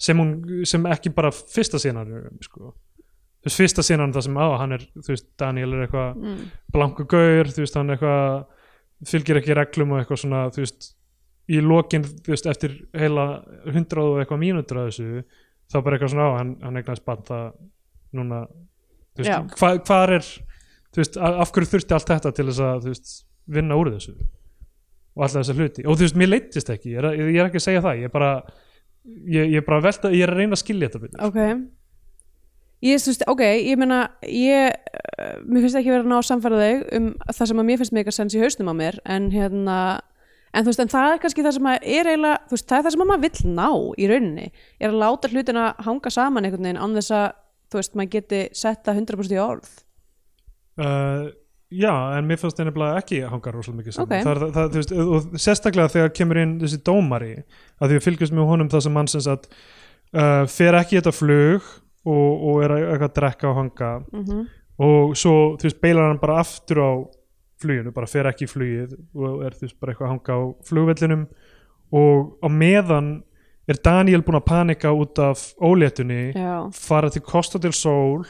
sem hún, sem ekki bara fyrsta sínan um, sko. Þú veist, fyrsta sínan það sem á, hann er þú veist, Daniel er eitthvað mm. blanku gaur, þú veist, hann eitthvað fylgir ekki reglum og eitthvað svona þú veist, í lokin þú veist, eftir heila hundrað og eitthvað mínútur af þessu, þá bara eitthvað svona á hann, hann eignast bann það núna þú veist, hva, hvað er þú veist, af hverju þurfti allt þetta til þess að þú veist, vinna úr þessu og alltaf þessa hluti, og þú veist, mér leittist ekki ég er, ég er ekki að segja það, ég er bara ég, ég bara að velta, ég er að reyna að skilja þetta betur. Ok. Ég, þú veist, ok, ég meina ég, uh, mér finnst ekki verið að ná að samfæra þig um það sem að mér finnst mega sens í hausnum á mér en hérna en þú veist, en það er kannski það sem að er eiginlega þú veist, það er það sem að maður vill ná í rauninni er að láta hlutina hanga saman einhvern veginn án þess að, þú veist, maður geti setta 100% í orð. Uh, já, en mér fannst það nefnilega ekki hanga rosalega mikið saman Ok. það, það, veist, og sérstaklega þegar kemur inn þessi dómari að því við fylgjumst með honum það sem mann sem sagt uh, fer ekki þetta flug og, og er að- eitthvað að drekka og hanga mm -hmm. og svo þú veist beilar hann bara aftur á fluginu, bara fer ekki í flugið og er þú veist bara eitthvað að hanga á flugvellinum og á meðan er Daniel búinn að panika út af óléttunni já fara til Costa del Sol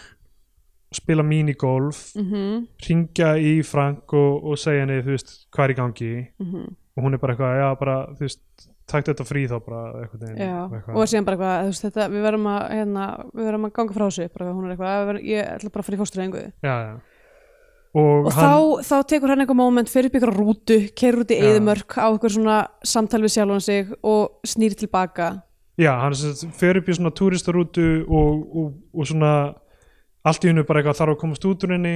spila minigolf mm ringja í Frank og, og segja henni þú veist hvað er í gangi -hmm. og hún er bara eitthvað, já bara þú veist takt þetta frí þá bara eitthvað, eitthvað. og síðan bara eitthvað, þú veist, þetta, við verðum að hérna, við verðum að ganga frá þessu bara, hún er eitthvað, "Ég ætla bara að fara í fóstureyðingu já, já. og, og hann, þá, þá tekur hann eitthvað moment fyrir upp ykkur rútu, kerur út í eðimörk á ykkur svona samtal við sjálfan sig og snýr tilbaka já, hann fer upp í svona túristarútu og, og, og svona allt í hennu bara eitthvað þarf að komast út úr henni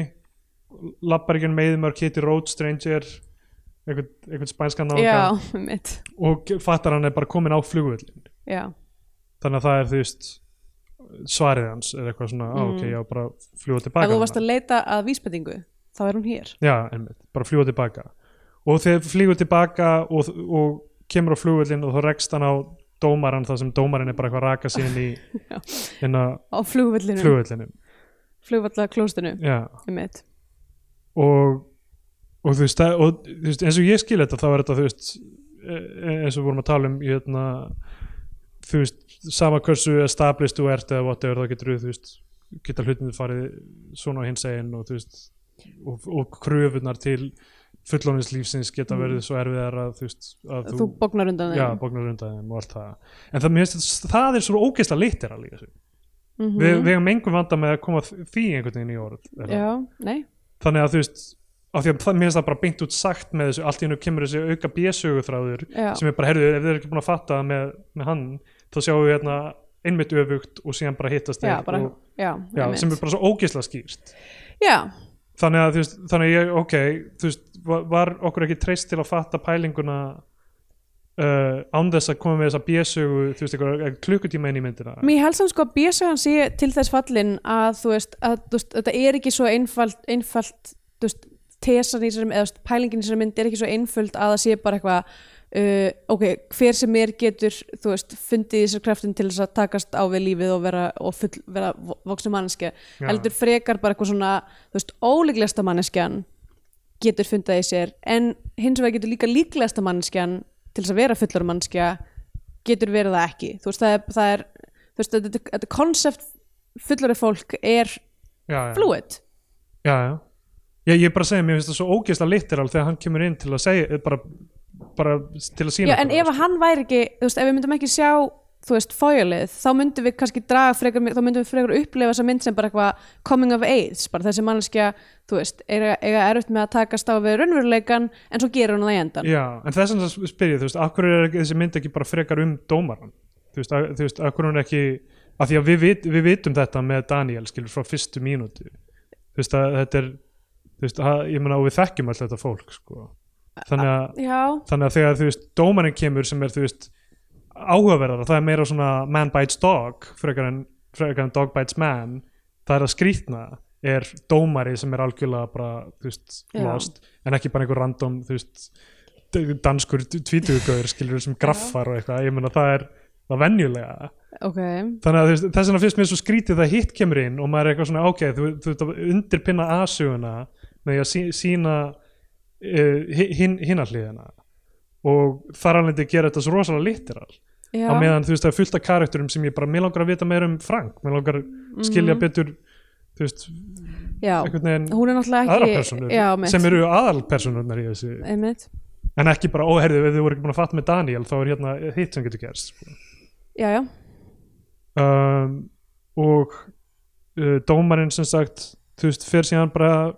lappar ekki með mörg hitti Road Stranger eitthvað, eitthvað spænskan náðan og fattar hann er bara komin á flugvöllin Já, þannig að það er þú veist svarið hans er eitthvað svona, mm. Ok, já bara fljúa tilbaka ef þú varst að leita að vísbendingu þá er hún hér. Já, einmitt, bara fljúa tilbaka og þegar flýgur tilbaka og, og kemur á flugvöllin og þá rekst hann á dómaran þar sem dómarin er bara eitthvað að raka inn í inn á flugvöllinu flugvallaklóstinu og og þú veist, og, þú veist eins og ég skil þetta þá er þetta þú veist e- eins og við vorum að tala um hérna, þú veist, sama hversu established þú ert eða whatever þá getur þú veist, geta hlutinni farið svona á hins eginn og þú veist og, og kröfunar til fullónislífsins geta Mm. verið svo erfiðar að þú að þú, bóknar undan þeim og allt það en það, það er svo ógeðslega litera líka þessu. Mhm. við, við hefum engum vanda með að koma því einhvern veginn í orð er já, þannig að þú veist af því að það, mér finnst það bara beint út sagt með þessu allt í hennu kemur þessi auka bjösöguþráður já, sem er bara, herðu, ef þið eru ekki búin að fatta með, með hann, þá sjáum við hérna einmitt öfugt og síðan bara hittast þeir sem er bara svo ógeðslega skýrst já, þannig að þú veist, þannig að ég, ok þú veist, var okkur ekki treyst til að fatta pælinguna uh, án þess að koma með þessa bjösögu þú veist, eitthvað klukkutíma inn í myndina mér held samt sko að bjösagan sé til þess fallin að þú veist, að þú veist, þetta er ekki svo einfalt, einfalt þú veist, tesan í þessari, eða pælingin í þessari mynd er ekki svo einföld að það sé bara eitthvað Uh, ok, hver sem er getur þú veist, fundið þessar kraftin til þess að takast á við lífið og vera, og full, vera voksna manneskja, Já. heldur frekar bara eitthvað svona, þú veist, ólíklegasta manneskjan getur fundið í sér en hins vegar getur líka líklegasta manneskjan til þess að vera fullur manneskja getur verið það ekki þú veist, það er, það er veist, þetta, þetta konsept fullari fólk er já, já. fluid já, já. Ég, ég bara segja, mér finnst það svo ógeðslega literal þegar hann kemur inn til að segja bara, bara til að sína Já, en ef að hann væri ekki, þú veist, ef við myndum ekki sjá þú veist, fójalið, þá myndum við kannski draga frekar, þá myndum við frekar upplifa þessa mynd sem bara eitthvað coming of age, bara þessi manneskja, þú veist, eiga, eiga erfitt með að takast á við raunveruleikan, en svo gerur hún það í endan. Já, en þess að spyr ég, þú veist, akkur er þessi mynd ekki bara frekar um dómaran þú veist, að, þú veist, akkur er ekki af því að við, vit, við vitum þetta með Daniel skilur frá fyrstu mínútu þú veist, að þetta er þú veist, að, ég meina og við þekkjum alltaf þetta fólk sko. þannig að þannig að þegar þú veist dómarinn kemur sem er þú veist áhugaverðara, það er meira svona man bites dog frekar en, frekar en dog bites man. Það er að skrýtna er dómari sem er algjörlega bara þú veist, Já. lost, en ekki bara einhver random þú veist, danskur tvítugur skilur sem graffar og eitthvað. Ég meina það er það venjulega. Ok, þannig að þess vegna finnst mér svo skrítið að hitt kemur inn og maður er eitthvað svona ok, þú, þú veist að undirpinna aðsuguna með að sí, sína uh, hin, hinalliðina og þar alveg gera þetta svo rosalega literal. Já, á meðan þú veist það er fullt af karakterum sem ég bara, mér langar að vita meira um Frank. Mér langar að skilja Mhm. betur þú veist, já, einhvern veginn er aðra ekki, sem eru aðalpersonurnar í þessu. Einmitt, en ekki bara, óherðu, ef þið voru ekki búin að fatta með Daniel þá er hérna hitt sem getur gerst. Sko. já, já, um, og uh, dómarinn sem sagt þú veist, fer síðan bara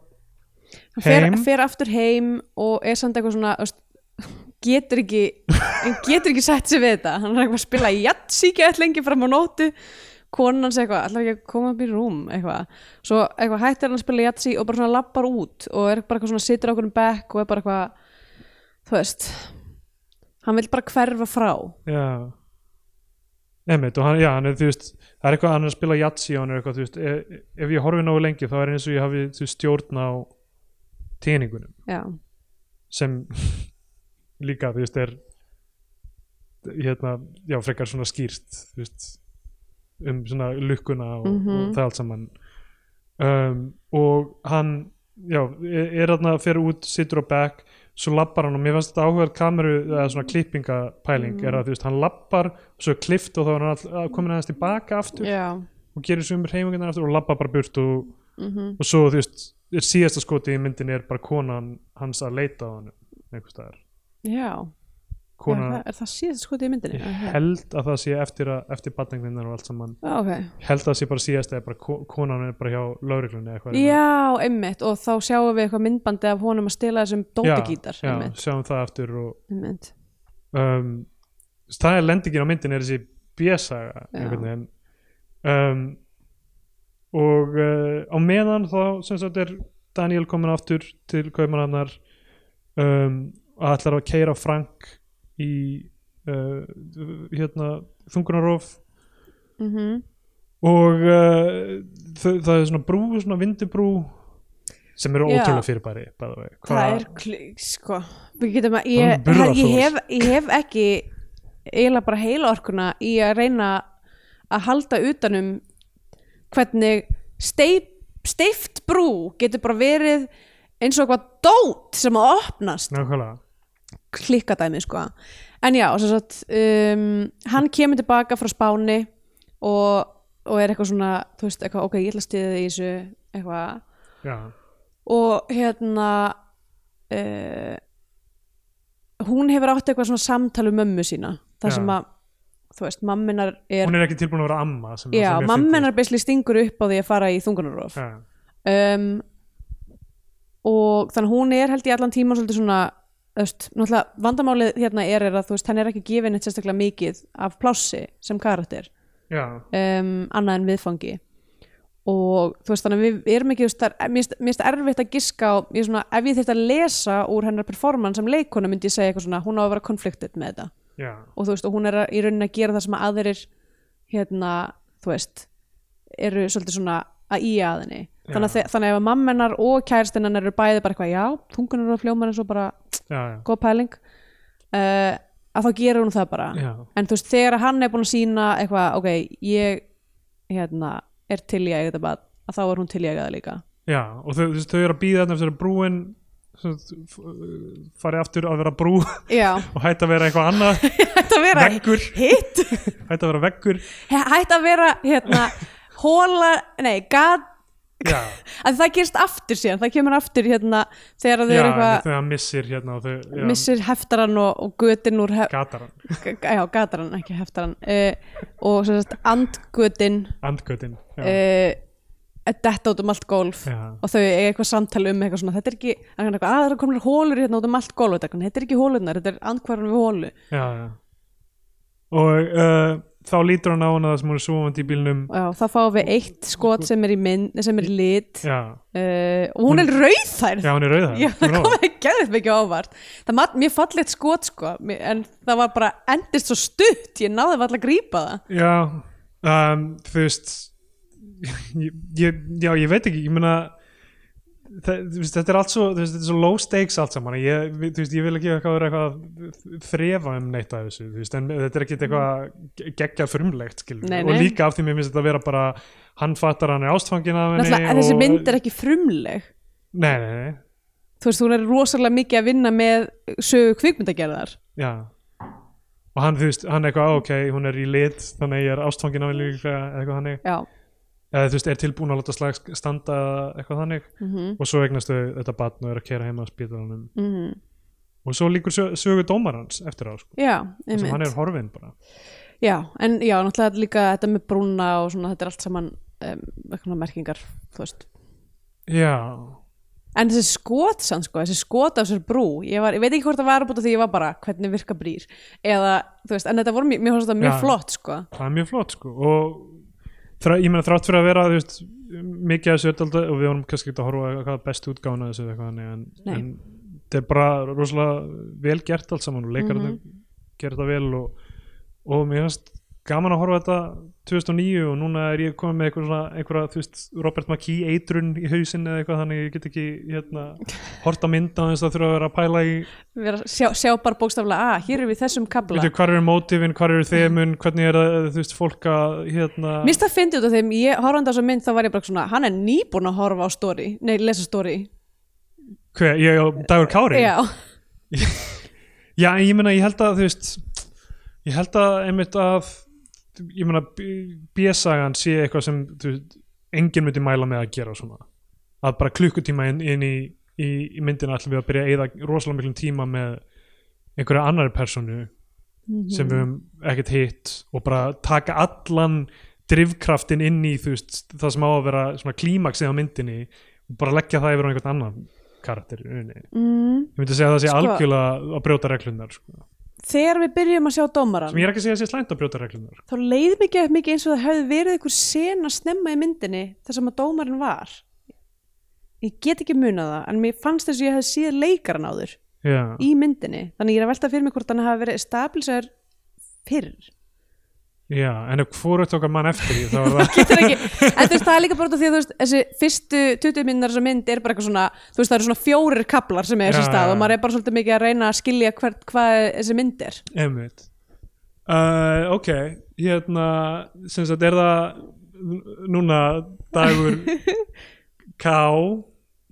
Heim. fer aftur heim og er samt eitthvað svona, þú veist, getur ekki hann getur ekki sett sig við þetta. Hann er eitthvað að spila jattsíkja eitthvað lengi fram á nótu konan hans eitthvað, allar ekki að koma upp í rúm eitthvað, svo eitthvað hættir hann að spila jatsi og bara svona lappar út og er bara eitthvað svona situr á okkur um bekk og er bara eitthvað þú veist hann vil bara hverfa frá. Já. Einmitt, hann, já, hann er, veist, það er eitthvað hann er að spila jatsi og hann er eitthvað, veist, ef, ef ég horfi náðu lengi þá er eins og ég hafi stjórn á tíningunum sem líka, þú veist, er hérna, já, frekar svona skýrt, þú veist um svona lukkuna og, Mhm. og það allt saman. Um, og hann já, er er þarna fyrir út, situr á back svo lappar hann og mér finnst þetta áhugað kameru eða svona klippingapæling er að þú veist, hann lappar svo klift og þá er hann all, komin aðeins tilbaka aftur já. og gerir sumur heimingarnar aftur og lappar bara burt og, mm og svo þú veist, síðasta skoti í myndinni er bara konan hans að leita á hann einhvers staðar já, konan, er, það, er það síðast skotið í myndinni? ég held að það sé eftir, að, eftir batningvinnar og allt saman. Já, ok. Held að það sé bara síðast eða bara ko- konan er bara hjá lauruglunni eða eitthvað Já, einmitt. Og þá sjáum við eitthvað myndbandi af honum að stela þessum dótagítar já, einmitt, sjáum það aftur og einmitt. um, það er lendingin á myndin er þessi bjösaga Já. einhvern veginn. Um, og uh, á meðan þá sem sagt er Daniel komin aftur til Kaupanarnar um, og ætlar að keira Frank í uh, hérna þungunarof Mm og uh, það, það er svona brú, svona vindubrú sem eru ótrúlega fyrirbæri. Það er, kli- sko getum að, ég, er burðarþol. ég, hef, ég hef ekki eiginlega bara heila orkuna í að reyna að halda utanum hvernig steip, steift brú getur bara verið eins og eitthvað dót sem að opnast. Nákvæmlega klikkadæmi sko. En já, sagt, um, hann kemur tilbaka frá Spáni og, og er eitthvað svona þú veist, eitthvað, ok, ég ætla að stiða þig í þessu eitthvað. Já, og hérna uh, hún hefur átt eitthvað svona samtal um mömmu sína þar Já. sem að þú veist, mamminar er, hún er ekki tilbúin að vera amma já, mamminar besli stingur upp á því að fara í þungunarof um, og þannig hún er held ég allan tíma svolítið svona veist, náttúrulega vandamálið hérna er, er að veist, hann er ekki gefin eitt sérstaklega mikið af plássi sem karakter um, annað en viðfangi. Og þú veist þannig að við erum ekki veist, er- mér finnst- erfitt að giska á, ég svona, ef ég þyrfti að lesa úr hennar performance sem leikona myndi ég segja eitthvað svona hún á að vera conflicted með þetta. Já, og þú veist og hún er í rauninni að gera það sem að aðrir hérna, þú veist eru svolítið svona að í að henni þannig að, þannig að ef mammenar og kæristinnan eru bæði bara eitthvað, já, tungunar og fljómar eins og bara, já, já, góð pæling uh, að þá gerur hún það bara. Já. en þú veist, þegar hann er búin að sína eitthvað, ok, ég hérna, er til ég að bad að þá er hún til ég að það líka. Já, og þau, veist, þau eru að býða þarna að brúin sem sagt, f- fari aftur að vera brú já, og hætti að vera eitthvað annað. Hætti að vera veggur, hætti að vera veggur. Hætti að vera, hérna hóla, nei, gat að það gerist aftur síðan, það kemur aftur hérna þegar þau eru eitthvað þegar hann missir hérna þau, missir heftaran og, og götin úr hef, gatar hann, g- já, gataran, ekki heftaran uh, og sem sagt andgötin andgötin uh, detta út um allt golf já, og þau eiga eitthvað samtali um eitthvað svona þetta er ekki, það eitthvað, að það er komin hólur hérna út um allt golf, þetta er- ekki hólurnar þetta er andkvarðan við hólu já, já. Og uh, þá lítur hann á hana það sem hún er svovandi í bílnum. Já, þá fáum við eitt skot sem er í mynd, sem er í lit uh, og hún er rauðþær já, hún er rauða Já, það kom ekki geðið mikið á óvart. Það mat, mér fallið skot sko. En það var bara endist svo stutt ég náði alltaf að grípa það. Já, um, þú veist ég, ég, já, ég veit ekki ég meina þetta er allt svo, þú veist, þetta er svo low stakes allt saman, ég, veist, ég vil ekki vera eitthvað þrefa um neitt af þessu, veist, en þetta er ekki eitthvað geggja frumlegt, skilur, Nei, og nei. líka af því mér finnst þetta að vera bara, hann fattar hann er ástfangin af henni og, þessi mynd er ekki frumleg. Nei, nei, nei, þú veist, hún er rosalega mikið að vinna með sögu kvikmyndagerðar. Já. Og hann, þú veist, hann eitthvað, ok, hún er í lit þannig ég er ástfangin af henni líka eitthvað þannig, já, eða þú veist, er tilbúin að láta slag standa eitthvað þannig. Mhm, og svo eignastu þetta batn og er að kera heima að spítalunum mhm. Og svo líkur sög, sögu dómarans eftir á sko, já, sem hann er horfinn bara. Já, en já, náttúrulega líka þetta með brúna og svona, þetta er allt saman um, eitthvað merkingar, þú veist. Já, En þessi skot sann sko, þessi skot af sér brú ég, var, ég veit ekki hvort það var að búta því ég var bara hvernig virka brýr? Eða, þú veist, en þetta voru mjög, mjög, mjög, mjög flott sko. Það er mjög flott sko og ég meina þrátt fyrir að vera veist, mikið af þessu dálítið- og við vorum kannski ekki að horfa á hvað best útgána þessu eitthvað en, en þetta er bara rosalega vel gert allt saman og leikararnir mm Mhm. gera þetta vel og, og mér finnst gaman að horfa á þetta 2009 og núna er ég komið með svona, einhverja, þú veist, Robert McKee eitrun í hausinn eða eitthvað þannig ég get ekki hérna, hort á mynda þess að þurfa að vera að pæla í Vera, sjá, sjá bara bókstaflega, að hér er við þessum kabla veitu, hvar eru mótífin, hvar eru þemun hvernig er það, þú veist, fólk að hérna, Mér það fyndi út af þeim, ég horfandi á þessa mynd þá var ég bara svona, hann er nýbúin að horfa á story nei, lesa story. Hver, ég og Dagur Kári? Já, Já, ég ég veist, ég held að ég meina, B-sagan sé eitthvað sem þú enginn myndi mæla með að gera svona. Að bara klukkutíma inn, inn í, í, í myndina ætlum við að byrja að eyða rosalega miklum tíma með einhverja annari personu sem við höfum ekkert hitt og bara taka allan drifkraftin inn í þú veist, það sem á að vera svona klímaksið á myndinni og bara leggja það yfir á einhvern annan karakter mm, ég myndi segja að það sé Sko- algjörlega að brjóta reglunar sko. Þegar við byrjum að sjá dómaran sem ég er ekki að segja að sé slæmt að brjóta reglunar þá leið mikið mikið eins og það hefði verið einhver sena snemma í myndinni þar sem að dómarinn var. Ég get ekki munað það en mér fannst þess að ég hefði síð leikaran áður já, í myndinni. Þannig ég er að velta fyrir mig hvort hann hafi verið stabilisar fyrr já, en ef hvorugt okkar mann eftir því þá er það getur ekki, en þú veist það er líka bara því að þú veist þessi fyrstu 20 minnar þessa mynd er bara eitthvað svona, þú veist það eru svona fjórir kaplar sem er þessi Já, stað já. og maður er bara svolítið mikið að reyna að skilja hvert, hvað þessi mynd er einmitt uh, ok, hérna sem sagt, er það núna dagur K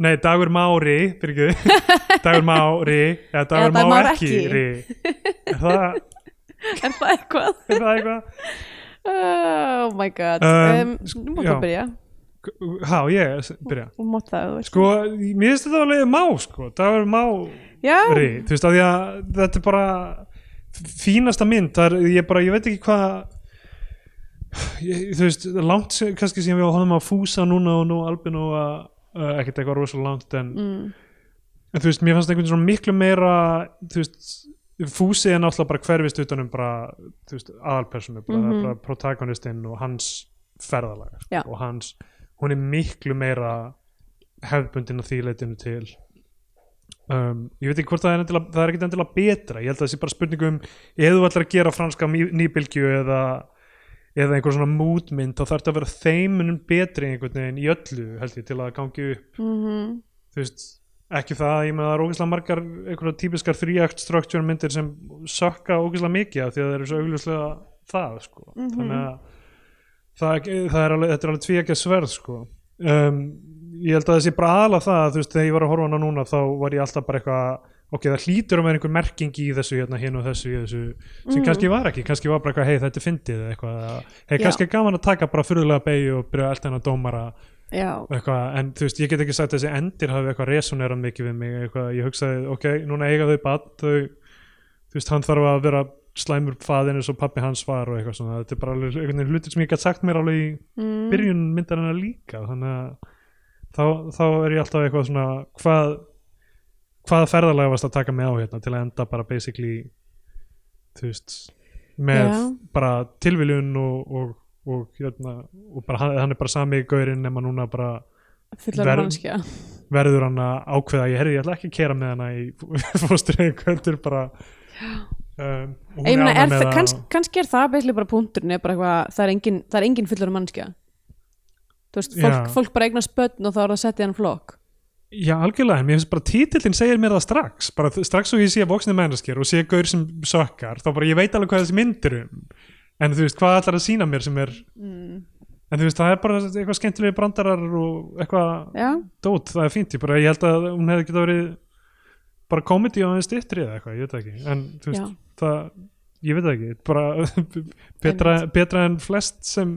nei, dagur Mári ekki, dagur Mári eða dagur dagur Má Már ekki ekki. ri. er það, er það eitthvað? er það eitthvað? Oh my god. Um, um, nú máttu að byrja há, ég byrja. Og mátt það, þú veist. Sko, mér finnst þetta alveg má sko, dagur Má já, ri, þú veist, að því að þetta er bara fínasta mynd, það er, ég bara, ég veit ekki hvað þú veist, langt kannski sem við hóðum að fúsa núna og nú albin og að uh, ekkert eitthvað rosalega langt en, mm, en þú veist, mér fannst einhvern svona miklu meira þú veist, fúsi er náttúrulega bara hverfist utanum bara, þú veist, aðalpersonu bara, Mhm. bara protagonistinn og hans ferðalag Já. og hans, hún er miklu meira hefðbundin að því leitinu til. Um, ég veit ekki hvort það er endilega, það er ekkert endilega betra. Ég held að það sé bara spurningum eða þú ætlar að gera franska nýbylgju eða eða einhver svona mútmynd þá þarf þetta að vera þeimunum betri einhvern veginn í öllu held ég til að gangi upp. Mm þú veist, ekki það ég með það er ógeðslega margar einhverja típiskar þrýjakt structure myndir sem sökka ógeðslega mikið af því að það eru svo augljóslega það sko. Mhm. þannig að það, það er alveg, þetta er alveg tvíekja sverð sko. um, ég held að sé bara aðalega það þú veist, þegar ég var að horfa hana núna þá var ég alltaf bara eitthvað ok, það hlýtur að vera einhver merking í þessu hérna, hinn og þessu, þessu sem Mhm. kannski var ekki, kannski var bara eitthvað, hei þetta er fyndið eitthvað, hei kannski er gaman að taka bara fyrirlega beigju og byrja alltaf hennar dómara eitthvað, en þú veist, ég get ekki sagt að þessi endir hafi eitthvað resonerað mikið við mig eitthvað, ég hugsaði, ok, núna eiga þau bad þau, þú veist, hann þarf að vera slæmur faðin eins og pappi hans var og eitthvað svona, þetta er bara alveg einhvern veginn hlutir sem ég gætt sagt mér alveg í mm, byrjun myndar hennar líka, þannig að þá, þá er ég alltaf eitthvað svona hvað hvað ferðalega varst að taka með á hérna til að enda bara basically þú veist með Já. bara tilviljun og, og, og, hérna, og bara, hann, hann er bara sami gaurinn nema núna bara Ver- verður hann að ákveða ég herri, ég ætla ekki að kera með hana í fóstureyðingu heldur bara. Um, og hún ég meina, er það, að- kanns, kannski er það beislega bara punkturinn er bara eitthvað, það er engin, er engin fullar mannskja þú veist, fólk, fólk bara eignast börn og þá er það sett í hann flokk. Já, algjörlega, mér finnst bara títillin segir mér það strax, bara strax og ég sé voksni mennskir og sé gaur sem sökkar þá bara ég veit alveg hvað þessi myndir um en þú veist, hvað ætlar að sína mér sem er mm. en þú veist, það er bara eitthvað skemmtilegi brandarar og eitthvað já, dót, það er fínt, ég bara, ég held að hún hefði getað verið bara komedi á aðeins styttri eða eitthvað, ég veit ekki. En þú veist, Já. það, ég veit ekki bara betra, betra en flest sem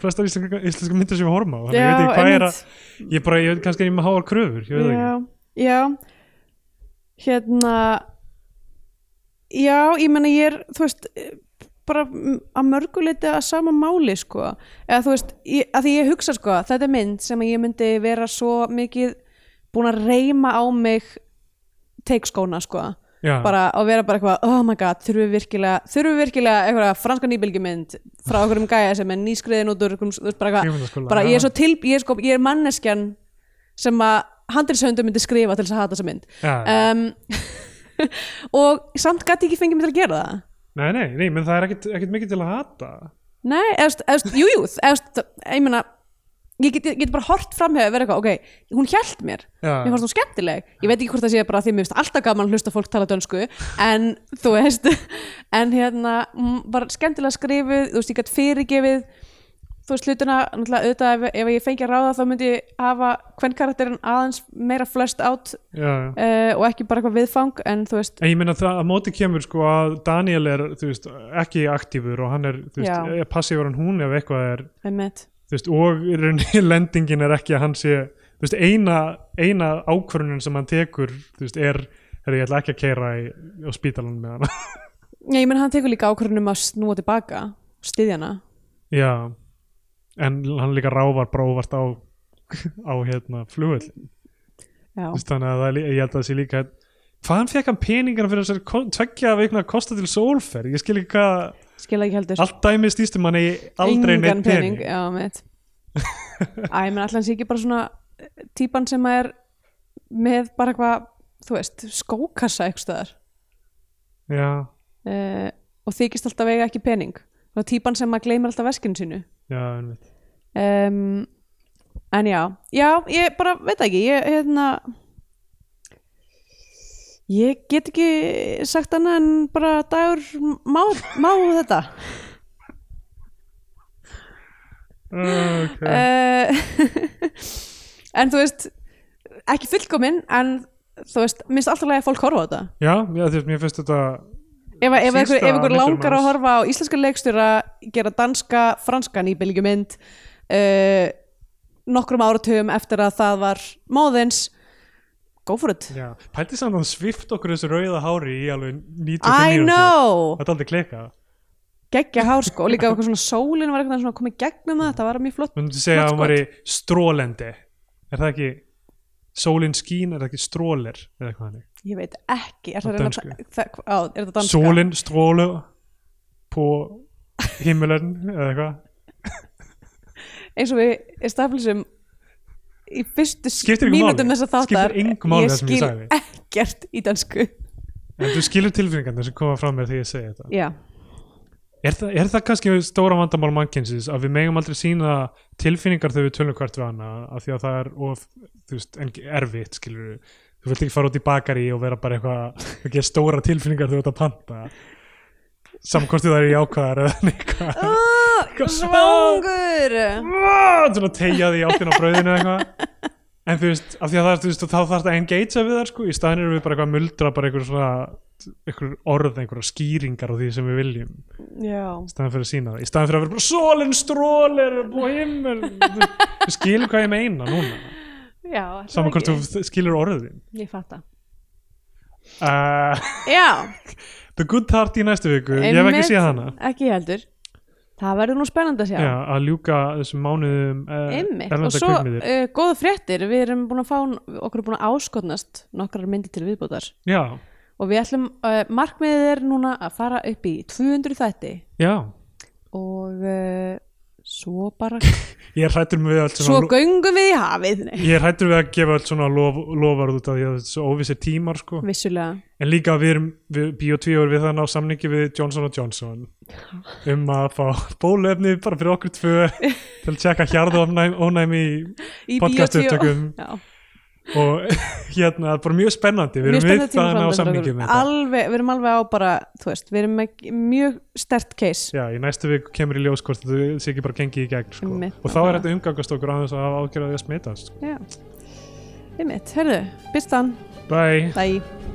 flestar íslenska, íslenska myndir sem við horfum á þannig ég veit ekki hvað er að, ég bara, ég veit kannski að ég með háar kröfur, ég veit ekki. Já, já. Hérna já, ég meina ég er þú veist, bara að mörguleiti að sama máli sko. Eða þú veist, ég, að því ég hugsa sko þetta er mynd sem ég myndi vera svo mikið búin að reyma á mig teikskóna sko. Já. bara að vera bara eitthvað, oh my god þurfum við virkilega, þurfum við virkilega eitthvað franska nýbylgjumynd frá okkur um gæja sem er nýskriðin út úr, þú veist bara eitthvað bara ég er svo til, ég er, sko, ég er manneskjan sem að handriðsöndu myndi skrifa til þess að hata þessa mynd. Um, og samt gæti ekki fengið mig til að gera það nei, nei, nei, menn það er ekkit, ekkit mikið til að hata. Nei, eðst, eðst, jú, jú eðst, ég meina ég get, ég get bara hort fram hjá að vera eitthvað, ok, hún hjælt mér. Já. mér fannst hún skemmtileg, ég veit ekki hvort það sé bara því mér finnst alltaf gaman að hlusta fólk tala dönsku en þú veist en hérna, hún var skemmtilega skrifuð þú veist, ég gætt fyrirgefið þú veist, hlutina, náttúrulega auðvitað ef, ef ég fengi að ráða þá myndi ég hafa hvern karakterin aðeins meira flest átt uh, og ekki bara eitthvað viðfang en þú veist, En ég meina það að móti kemur sko að Daniel er, veist, ekki aktífur og hann er, veist, er passífur en hún ef eitthvað er, veist, og lendingin er ekki að hann sé, eina, eina ákvörunin sem hann tekur, er, er ég ætla ekki að keira í, á spítalan með hana. Já, ég menn hann tekur líka ákvörðunum að snúa tilbaka stiðjana já, en hann líka ráfar brófart á, á hérna. Já, veist, þannig að það, ég held að það sé líka, hvaðan fekk hann peningar fyrir þessari tveggja veikna kosta til sólferð? Ég skil ekki hvað, skil ekki heldur. allt dæmi stýstum hann í aldrei neitt pening. Já, mitt Æ, menn allan sé ekki bara svona eh, típan sem er með bara eitthvað, þú veist skókassa eitthvað Já, uh, og þykist alltaf eiga ekki pening og típan sem að gleymir alltaf veskinu sínu. Já, um, en já. Já, ég bara veit ekki. Ég, hérna Ég get ekki sagt annað en bara dagur má, má þetta. Okay. uh, En þú veist ekki fullkomin en þú veist, minnst alltaf að fólk horfa á þetta. Já, já þú veist, mér finnst þetta Ef, einhver langar að horfa á íslenska leikstjóra gera danska, franska nýbylgjumynd uh, nokkrum áratugum eftir að það var móðins go for it. Pælti samt að hann svift okkur þessu rauða hári í alveg 95 I mínútur. know, þetta er aldrei klika geggja hár sko og líka eitthvað svona sólin var eitthvað svona komið gegnum það, það var mjög flott. Þú myndi segja að hann væri strólendi Er það ekki Sólin skín, er það ekki stróler Eða eitthvað hannig ég veit ekki, er það að að það- á, er þetta danska? Sólin stróler På himmelen Eða eitthvað. Eins og við staflisum í fyrstu máli? þess að þáttar það ég skil sagði? ekkert í dansku En þú skilur tilfinningarnir sem koma fram mér þegar ég segi þetta. Já, Er það, er það kannski stóra vandamál mannkynsins að við megum aldrei sína tilfinningar þegar við tölum hvert við hana af því að það er of, veist, erfitt skilur við, þú vilt ekki fara út í bakari og vera bara eitthvað, ekki stóra tilfinningar þegar þú ert að panta. Samkostu það er í ákvæðar eða eitthvað ah, svangur! Svona tegja því áttin á brauðinu eða eitthvað. En þú veist, af því að það er, þú veist, þá þarf það að engagea við það sko, í staðin erum við bara eitthvað að muldra bara einhver svona, einhver orð einhverja skýringar á því sem við viljum. Já, í staðan fyrir að sína það. Í staðan fyrir að vera bara sólin, strólir og himmel. Þú skilur hvað ég meina núna saman hvort þú skilur orðin ég fatta. Uh, já, The Good Tart í næstu viku. Ég hef ekki séð hana. Ekki heldur. Það verður nú spennandi að sjá. Já, að ljúka þessum mánuðum uh, Einmitt, og erlendar svo uh, góða fréttir, við erum búin að fá okkur er búin að áskotnast nokkrar myndir til viðbútar Já, og við ætlum, uh, markmiðið er núna að fara upp í 200 þætti. Já. Og uh, svo bara Ég hrættur við allt svo svona göngum við í hafið Nei, Ég hrættur við að gefa allt svona lof, lofar út af því að þetta er svo óvissir tímar sko. vissulega En líka við erum, við, Bíó 2 er við það að ná samningi við Johnson Johnson um að fá bólefni bara fyrir okkur tvö til að tjekka hjarðónæmi í í Podcast-upptökum. Bíó 2. Já. Og hérna, bara mjög spennandi. Við erum við það að ná samningi með okkur. þetta. Alveg, við erum alveg á bara þú veist, við erum með mjög stert case. Já, í næstu vik kemur í ljós hvort þetta sé ekki bara gengið í gegn sko. Einmitt. og þá er þetta umgangast okkur aðeins að ágjörða því að smitast. Já, einmitt, herðu, byrst þann Bye. Bye